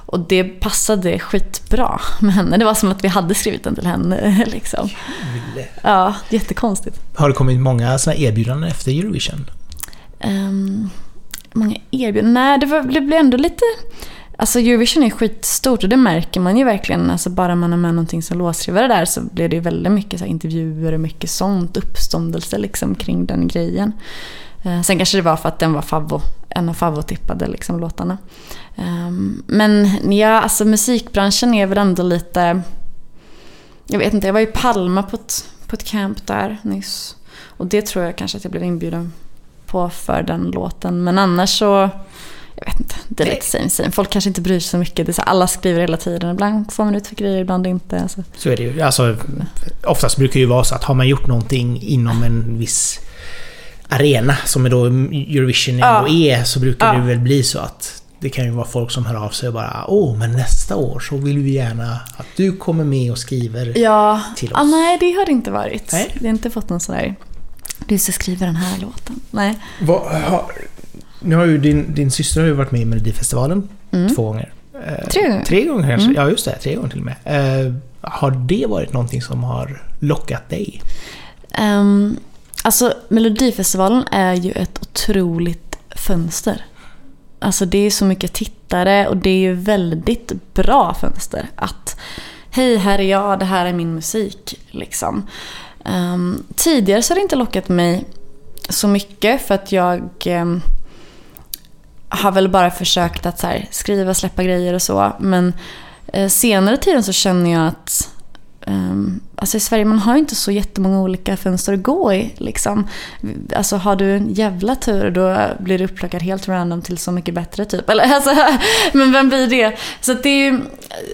Och det passade skitbra med henne. Det var som att vi hade skrivit den till henne. Liksom. Ja, jättekonstigt. Har det kommit många såna erbjudanden efter Eurovision? Um, många erbjudanden? Nej, det, var, det blev ändå lite... Alltså Eurovision är skitstort och det märker man ju verkligen. Alltså bara man har med någonting som låtskrivare där så blir det ju väldigt mycket så intervjuer och mycket sånt. Uppståndelse liksom kring den grejen. Eh, sen kanske det var för att den var favvo, en av favvotippade liksom, låtarna. Ehm, men ja, alltså musikbranschen är väl ändå lite... Jag vet inte, jag var i Palma på ett, på ett camp där nyss. Och det tror jag kanske att jag blev inbjuden på för den låten. Men annars så... Jag vet inte, det är lite same same. Folk kanske inte bryr sig så mycket. Det är så, alla skriver hela tiden. Ibland får man ut för grejer, ibland inte. Alltså. Så är det ju. Alltså, oftast brukar det ju vara så att har man gjort någonting inom en viss arena, som är då Eurovision ja. ändå är, så brukar ja. det väl bli så att det kan ju vara folk som hör av sig och bara Åh, men nästa år så vill vi gärna att du kommer med och skriver ja. till oss. Ah, nej, det har det inte varit. Nej. Det har inte fått någon sån där Du ska skriva den här låten. Nej. Vad, har, nu har ju din, din syster har ju varit med i Melodifestivalen mm. två gånger. Eh, tre gånger. Tre gånger kanske? Mm. Ja, just det. Tre gånger till och med. Eh, har det varit någonting som har lockat dig? Um, alltså, Melodifestivalen är ju ett otroligt fönster. Alltså det är så mycket tittare och det är ju väldigt bra fönster. Att hej, här är jag, det här är min musik. Liksom. Um, tidigare så har det inte lockat mig så mycket för att jag um, har väl bara försökt att så här, skriva, släppa grejer och så. Men uh, senare tiden så känner jag att Um, alltså i Sverige man har ju inte så jättemånga olika fönster att gå i. Liksom. Alltså har du en jävla tur då blir du upplockad helt random till Så mycket bättre typ. Eller, alltså, men vem blir det? Så, att, det är,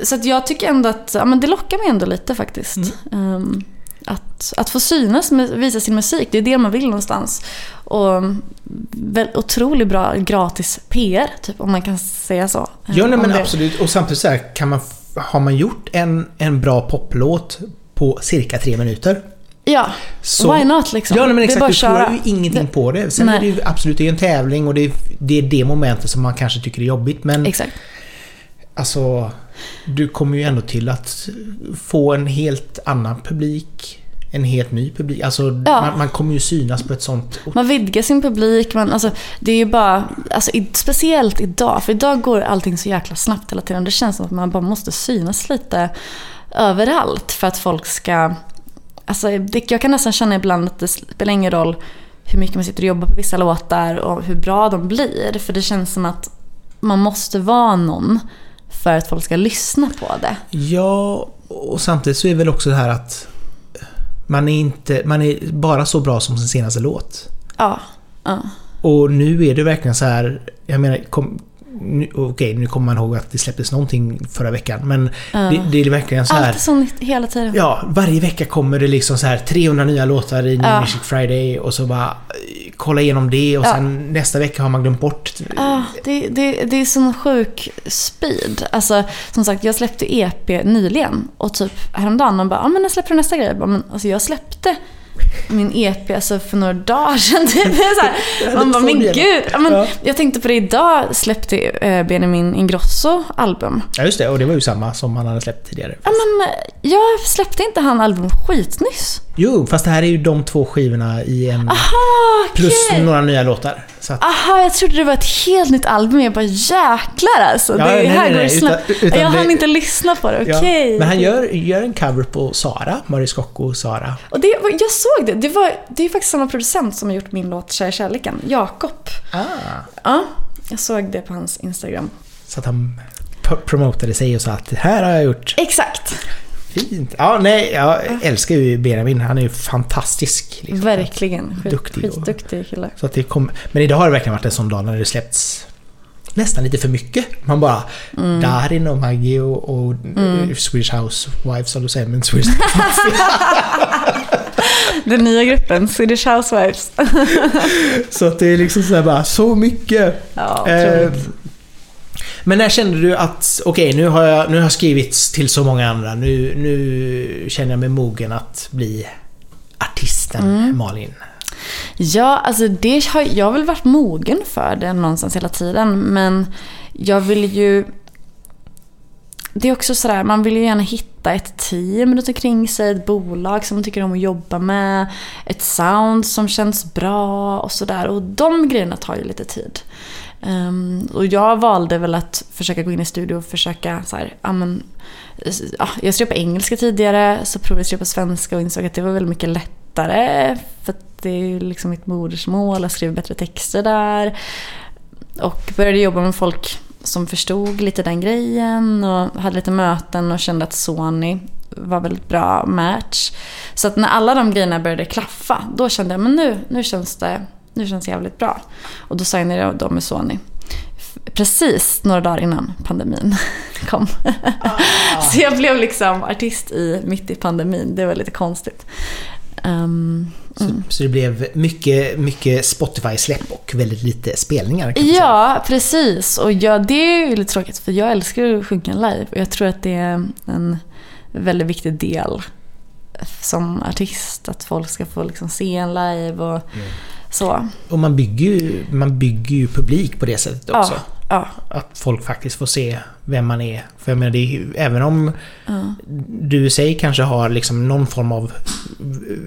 så att jag tycker ändå att ja, men det lockar mig ändå lite faktiskt. Mm. Um, att, att få synas, med, visa sin musik, det är det man vill någonstans. Och väl, otroligt bra gratis PR, typ, om man kan säga så. Ja, nej, men absolut. Och samtidigt så här, kan man har man gjort en, en bra poplåt på cirka tre minuter Ja, så, why not liksom? Ja, men exakt. Det är bara du förlorar ju ingenting på det. Sen nej. är det ju absolut det är en tävling och det är, det är det momentet som man kanske tycker är jobbigt. Men exakt. Alltså, du kommer ju ändå till att få en helt annan publik en helt ny publik. Alltså, ja. man, man, kommer ju synas på ett sånt... Man vidgar sin publik. Man, alltså, det är ju bara... Alltså, speciellt idag. För idag går allting så jäkla snabbt hela tiden. Det känns som att man bara måste synas lite överallt för att folk ska... Alltså, det, jag kan nästan känna ibland att det spelar ingen roll hur mycket man sitter och jobbar på vissa låtar och hur bra de blir. För det känns som att man måste vara någon för att folk ska lyssna på det. Ja, och samtidigt så är det väl också det här att man är, inte, man är bara så bra som sin senaste låt. Ja. ja. Och nu är det verkligen så här, jag menar, kom, nu, okej, nu kommer man ihåg att det släpptes någonting förra veckan. Men ja. det, det, är verkligen så här... Allt så nytt hela tiden. Ja, varje vecka kommer det liksom så här 300 nya låtar i New ja. Music Friday och så bara kolla igenom det och ja. sen nästa vecka har man glömt bort. Ja, det, det, det är sån sjuk speed. Alltså, som sagt, jag släppte EP nyligen och typ häromdagen och bara, ja men när släpper du nästa grej? Jag bara, men alltså jag släppte min EP alltså för några dagar sedan. Typ. så här, man bara, men gud. Men, ja. Jag tänkte på det idag släppte eh, Benjamin Ingrosso album. Ja just det, och det var ju samma som han hade släppt tidigare. Ja men jag släppte inte han album skitnyss? Jo, fast det här är ju de två skivorna i en... Aha, plus några nya låtar. Att... Aha, jag trodde det var ett helt nytt album. Jag bara jäklar alltså. Ja, det nej, här nej, går snabbt. Utan, utan jag hann inte lyssna på det. Okej. Okay. Ja, men han gör, gör en cover på Sara, Marie Scocco och Sara. Och det, jag såg det. Det, var, det är faktiskt samma producent som har gjort min låt Kär kärleken. Jakob. Ah. Ja, jag såg det på hans Instagram. Så att han promotade sig och sa att här har jag gjort. Exakt. Fint. Ja, nej, jag älskar ju Benjamin. Han är ju fantastisk. Liksom. Verkligen. Skit, duktig. Skitduktig kille. Så att det kom, men idag har det verkligen varit en sån dag när det släppts nästan lite för mycket. Man bara mm. Darin och Maggie och, och mm. Swedish Housewives, som du säger, men Swedish Den nya gruppen, Swedish Housewives. Så att det är liksom så bara, så mycket. Ja, Eh. Men när kände du att, okej nu, har jag, nu har jag skrivit till så många andra. Nu, nu känner jag mig mogen att bli artisten Mm. Malin. Ja, alltså det har, jag har väl varit mogen för det någonstans hela tiden. Men jag vill ju... Det är också sådär, man vill ju gärna hitta ett team runt omkring sig, ett bolag som man tycker om att jobba med, ett sound som känns bra och sådär. Och de grejerna tar ju lite tid. Um, och jag valde väl att försöka gå in i studio och försöka så här, amen, ja, jag skrev på engelska tidigare, så provade jag skriva på svenska och insåg att det var väldigt mycket lättare. För att det är ju liksom mitt modersmål, jag skrev bättre texter där. Och började jobba med folk som förstod lite den grejen och hade lite möten och kände att Sony var väldigt bra match. Så att när alla de grejerna började klaffa, då kände jag men nu, nu känns det nu känns det jävligt bra. Och då signade jag då med Sony. Precis några dagar innan pandemin kom. Så jag blev liksom artist i, mitt i pandemin. Det var lite konstigt. Ehm, Så, så det blev mycket, mycket Spotify-släpp och väldigt lite spelningar. Ja, precis. Och ja, det är ju lite tråkigt för jag älskar att sjunga live. Och jag tror att det är en väldigt viktig del som artist. Att folk ska få liksom se en live och så. Och man bygger, ju, man bygger ju publik på det sättet också. Ja, ja, Att folk faktiskt får se vem man är. För jag menar, det är, även om ja. du i sig kanske har liksom någon form av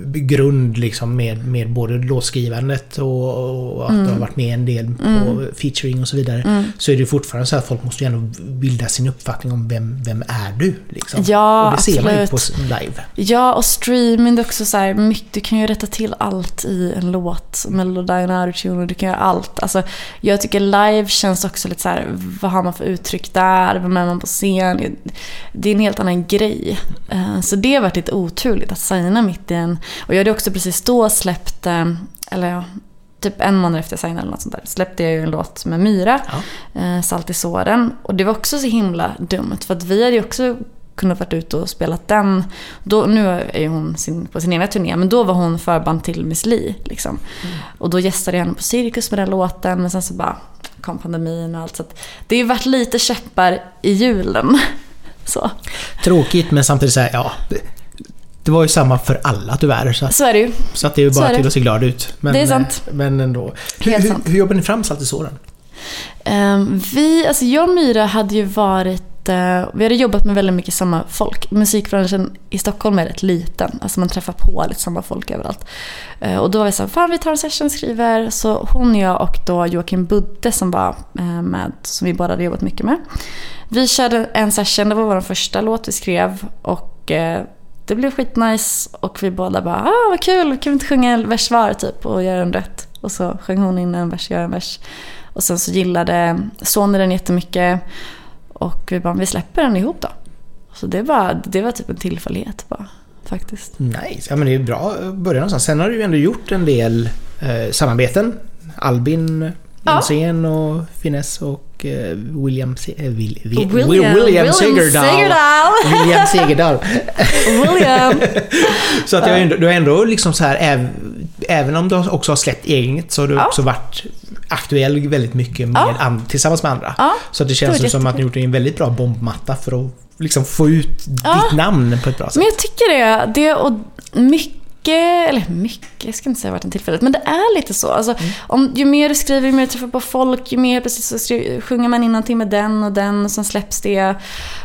grund liksom med, med både låtskrivandet och, och att du har varit med en del på featuring och så vidare. Mm. Så är det fortfarande så att folk måste ju ändå bilda sin uppfattning om vem, vem är du? Liksom. Ja, och det ser man ju på live. Ja, och streaming det är också så här, mycket, du kan ju rätta till allt i en låt. Melodyne, autotune och du kan göra allt. Alltså, jag tycker live känns också lite så här, vad har man för uttryck där? Vem är man på scen? Det är en helt annan grej. Eh, Så det har varit lite oturligt att signa mitt i en... Och jag hade också precis då släppt, eh, eller ja, typ en månad efter jag signade eller något sånt där, släppte jag ju en låt med Myra, Ja. eh, Salt i såren. Och det var också så himla dumt för att vi hade ju också kunnat varit ute och spelat den. Då, nu är hon sin, på sin egen turné, men då var hon förband till Miss Li. Liksom. Och då gästade jag henne på Cirkus med den låten, men sen så bara kom pandemin och allt. Så det har ju varit lite käppar i hjulen. Tråkigt men samtidigt så här, ja. Det, det var ju samma för alla tyvärr. Så, att- så är det ju. så att det är ju bara är till att se glad ut. Men, Det är sant. eh, Men ändå. Hur, hur, hur jobbar ni fram Salt i såren? Ehm, vi, alltså jag och Myra hade ju varit, eh, vi hade jobbat med väldigt mycket samma folk. Musikbranschen i Stockholm är rätt liten, alltså man träffar på lite samma folk överallt. Eh, och då var vi såhär, fan vi tar en session skriver. Så hon, jag och då Joakim Budde som var eh, med, som vi båda hade jobbat mycket med. Vi körde en session, det var vår första låt vi skrev och eh, det blev skitnice och vi båda bara ah vad kul, kan vi inte sjunga en vers var typ och göra en rätt. Och så sjöng hon in en vers, jag en vers. Och sen så gillade Sony den jättemycket. Och vi bara, vi släpper den ihop då. Så det var, det var typ en tillfällighet bara. Faktiskt. Nice. Ja men det är bra att börja någonstans. Sen har du ju ändå gjort en del eh, samarbeten. Albin Ja. Jonsén och Finesse och eh, William, Se- eh, Will, Will, William, William Segerdahl. Segerdahl. William Segerdahl. William. Så att jag har ändå, du har ändå liksom så här, äv, även om du också har släppt eget så har du Ja. också varit aktuell väldigt mycket med Ja. an, tillsammans med andra. Ja, Så att det det känns ju som att jättekul. gjort en väldigt bra bombmatta för att liksom få ut Ja. ditt namn på ett bra sätt. Men jag tycker det. det och mycket, eller mycket, jag ska inte säga vart en tillfället, men det är lite så. Alltså, om, ju mer du skriver, ju mer du träffar på folk, ju mer precis så skri- sjunger man innantill med den och den och sen släpps det.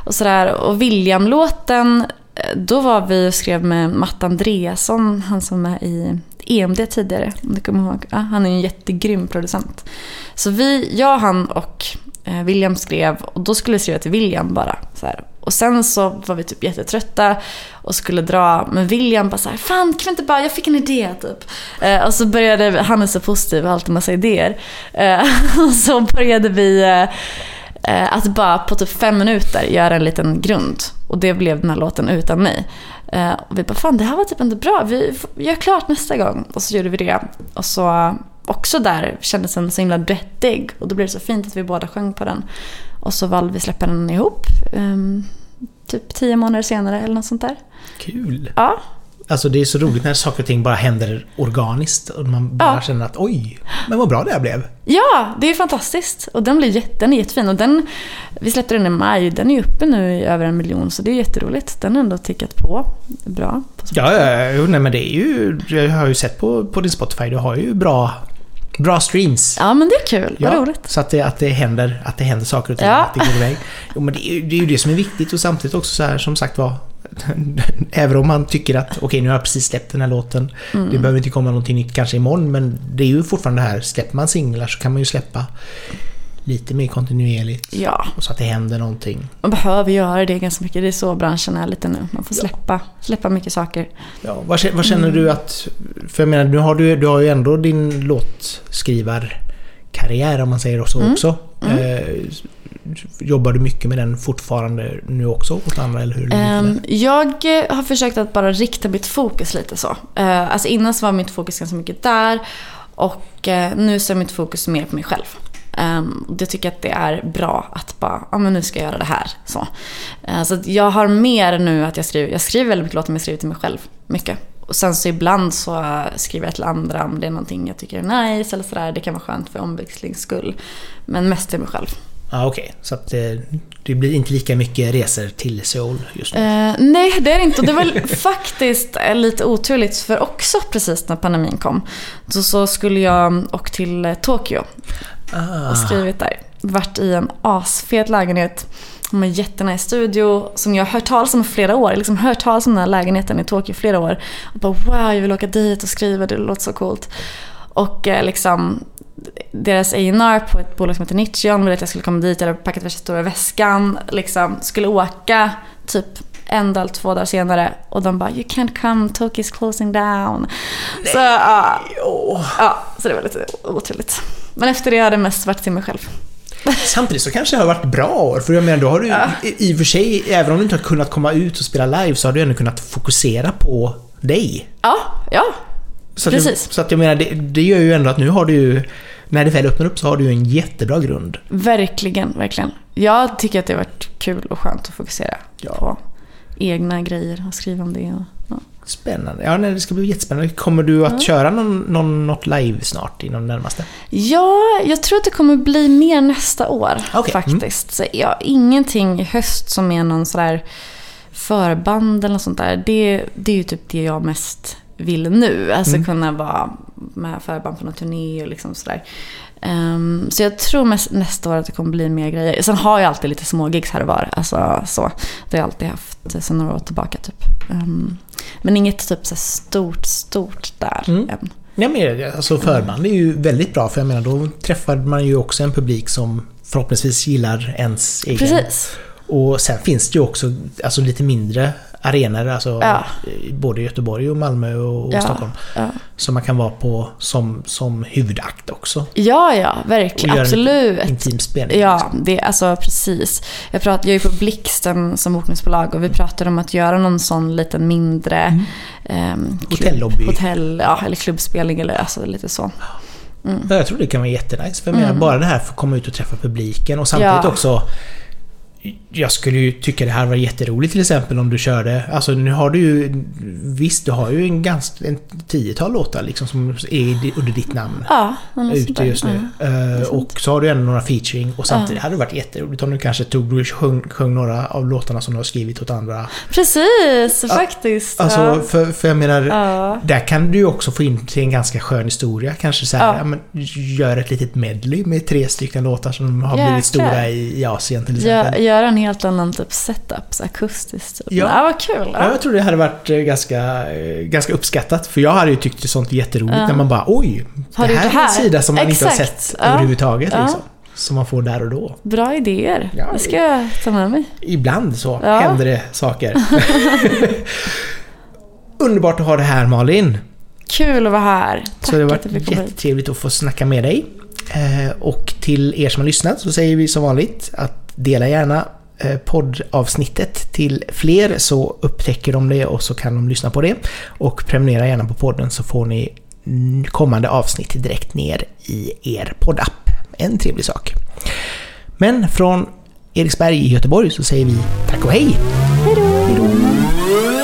Och sådär. Och William-låten, eh, då var vi och skrev med Matt Andreasson, han som är i EMD tidigare, om du kommer ihåg. Ja, han är en jättegrym producent. Så vi, jag, han och eh, William skrev och då skulle jag skriva till William bara. Så här. Och sen så var vi typ jättetrötta och skulle dra. Men William bara så här, fan kan vi inte bara, jag fick en idé typ. Eh, och så började, han är så positiv och har alltid massa idéer. Eh, och så började vi eh, eh, att bara på typ fem minuter göra en liten grund. Och det blev den här låten utan mig. Eh, och vi bara, fan det här var typ inte bra, vi gör klart nästa gång. Och så gjorde vi det. Och så också där kändes den så himla duettig. Och då blev det så fint att vi båda sjöng på den. Och så valde vi släppa den ihop. ehm, typ tio månader senare eller något sånt där. Kul. Ja, Alltså det är så roligt när saker och ting bara händer organiskt och man bara Ja. känner att oj, men vad bra det här blev. Ja, det är fantastiskt. Och den, blir jätte, den är jättefin. Och den, vi släppte den i maj. Den är uppe nu i över en miljon, så det är jätteroligt. Den har ändå tickat på bra. På Ja, ja, nej, men det är ju... Jag har ju sett på, på din Spotify, du har ju bra, bra streams. ja, men det är kul. Vad roligt. Så att det, att, det händer, att det händer saker och ting, Ja. att det går iväg. Jo, men det är, ju, det det som är viktigt och samtidigt också så här som sagt var Även om man tycker att okej nu har jag precis släppt den här låten. Mm. Det behöver inte komma någonting nytt kanske imorgon men det är ju fortfarande det här, släpper man singlar så kan man ju släppa lite mer kontinuerligt. Ja, Och så att det händer någonting. man behöver göra det ganska mycket. Det är så branschen är lite nu. Man får släppa, släppa mycket saker. Ja, vad, vad känner Mm. du att... För jag menar, nu har du, du har ju ändå din låtskrivarkarriär om man säger så Mm. också. Eh, jobbar du mycket med den fortfarande nu också åt andra eller hur Ehm, till? jag eh, har försökt att bara rikta mitt fokus lite så. Uh, alltså innan så var mitt fokus ganska mycket där. Och eh, nu så är mitt fokus mer på mig själv. Um, det tycker jag att det är bra att bara, ja men nu ska jag göra det här. Så, Eh, så jag har mer nu att jag skriver, jag skriver väldigt mycket låtar men jag skriver till mig själv. Mycket. Och sen så ibland så eh, skriver jag till andra om det är någonting jag tycker är nice eller sådär. Det kan vara skönt för omväxlings skull. Men mest till mig själv. Ja, okej. Så att eh, det blir inte lika mycket resor till Seoul just nu. Eh, nej, det är det inte. Det var faktiskt eh, lite oturligt för också precis när pandemin kom. Så, så skulle jag åka till eh, Tokyo Ah, och skrivit där. Vart i en asfet lägenhet med en jättenice studio som jag har hört talas om i flera år. Jag har liksom hört talas om den här lägenheten i Tokyo i flera år. Och bara wow, jag vill åka dit och skriva, det låter så coolt. Och eh, liksom deras A&R på ett bolag som heter Nichion ville att jag skulle komma dit, jag hade packat värsta stora väskan, liksom skulle åka typ en dag, två dagar senare och de bara “You can't come, Tokyo's closing down”. Så, ja, ja, så det var lite oturligt. Men efter det har det mest varit till mig själv. Samtidigt så kanske det har varit bra år. För jag menar, då har du i i och för sig, även om du inte har kunnat komma ut och spela live, så har du ändå kunnat fokusera på dig. Ja, ja. Så att, Precis. Jag, så att jag menar, det, det gör ju ändå att nu har du ju, när det väl öppnar upp så har du ju en jättebra grund. Verkligen, verkligen. Jag tycker att det har varit kul och skönt att fokusera Ja. på egna grejer och skriva om det. Och, ja. Spännande. Ja, nej, det ska bli jättespännande. Kommer du att köra någon, någon, något live snart inom det närmaste? ja, jag tror att det kommer bli mer nästa år Okej, faktiskt. Så ja, ingenting i höst som är någon sådär förband eller något sånt där. Det, det är ju typ det jag mest vill nu. Alltså Mm. kunna vara med förband på någon turné och liksom sådär. Ehm, så jag tror mest, nästa år att det kommer bli mer grejer. Sen har jag alltid lite smågigs här och var. Alltså, så. Det har jag alltid haft sen några år tillbaka. Typ. Ehm, men inget typ så stort, stort där Mm. än. Nej, men alltså förband är ju väldigt bra för jag menar då träffar man ju också en publik som förhoppningsvis gillar ens egen. Precis. Och sen finns det ju också alltså lite mindre arenor, alltså Ja. i både Göteborg och Malmö och, och Ja, Stockholm. ja. Som man kan vara på som, som huvudakt också. Ja, ja, Och verkligen. en Absolut. Intim spelning. Ja, liksom. det, alltså precis. Jag, pratar, jag är på Blixten som bokningsbolag och vi pratade om att göra någon sån liten mindre ehm, klubb, Hotellobby. hotell, ja, eller klubbspelning eller alltså lite så. Ja, Jag tror det kan vara jättenice. För jag menar, bara det här för att komma ut och träffa publiken och samtidigt Mm. Också jag skulle ju tycka det här var jätteroligt till exempel om du körde... Alltså nu har du ju... Visst, du har ju en ganska... En tiotal låtar liksom som är under ditt namn. Ja, ute just nu. Ja. Eh, och så har du ändå några featuring och samtidigt hade det varit jätteroligt om du kanske tog och sjöng, sjöng några av låtarna som du har skrivit åt andra. Precis, faktiskt. Alltså, ja. för, för jag menar... Ja. Där kan du ju också få in till en ganska skön historia. Kanske så här, Ja. ja. men, gör ett litet medley med tre stycken låtar som har blivit stora i, i Asien till exempel. Göra en helt annan typ setup, så akustiskt. Typ. Ja. Ja, vad kul. Ja, jag tror det hade varit eh, ganska, eh, ganska uppskattat. För jag hade ju tyckt det sånt jätteroligt Ja. när man bara oj, Har det här gjort är det en här? sida som man inte har Exakt. sett Ja. överhuvudtaget. Liksom, som man får där och då. Bra idéer. Ja, det ska jag ta med mig. Ibland så Ja. händer det saker. Underbart att ha det här Malin. Kul att vara här. Tack Så det har varit jättetrevligt att få snacka med dig. Eh, och till er som har lyssnat så säger vi som vanligt att dela gärna eh, poddavsnittet till fler så upptäcker de det och så kan de lyssna på det. Och prenumerera gärna på podden så får ni mm, kommande avsnitt direkt ner i er poddapp. En trevlig sak. Men från Eriksberg i Göteborg så säger vi tack och hej! Hej då!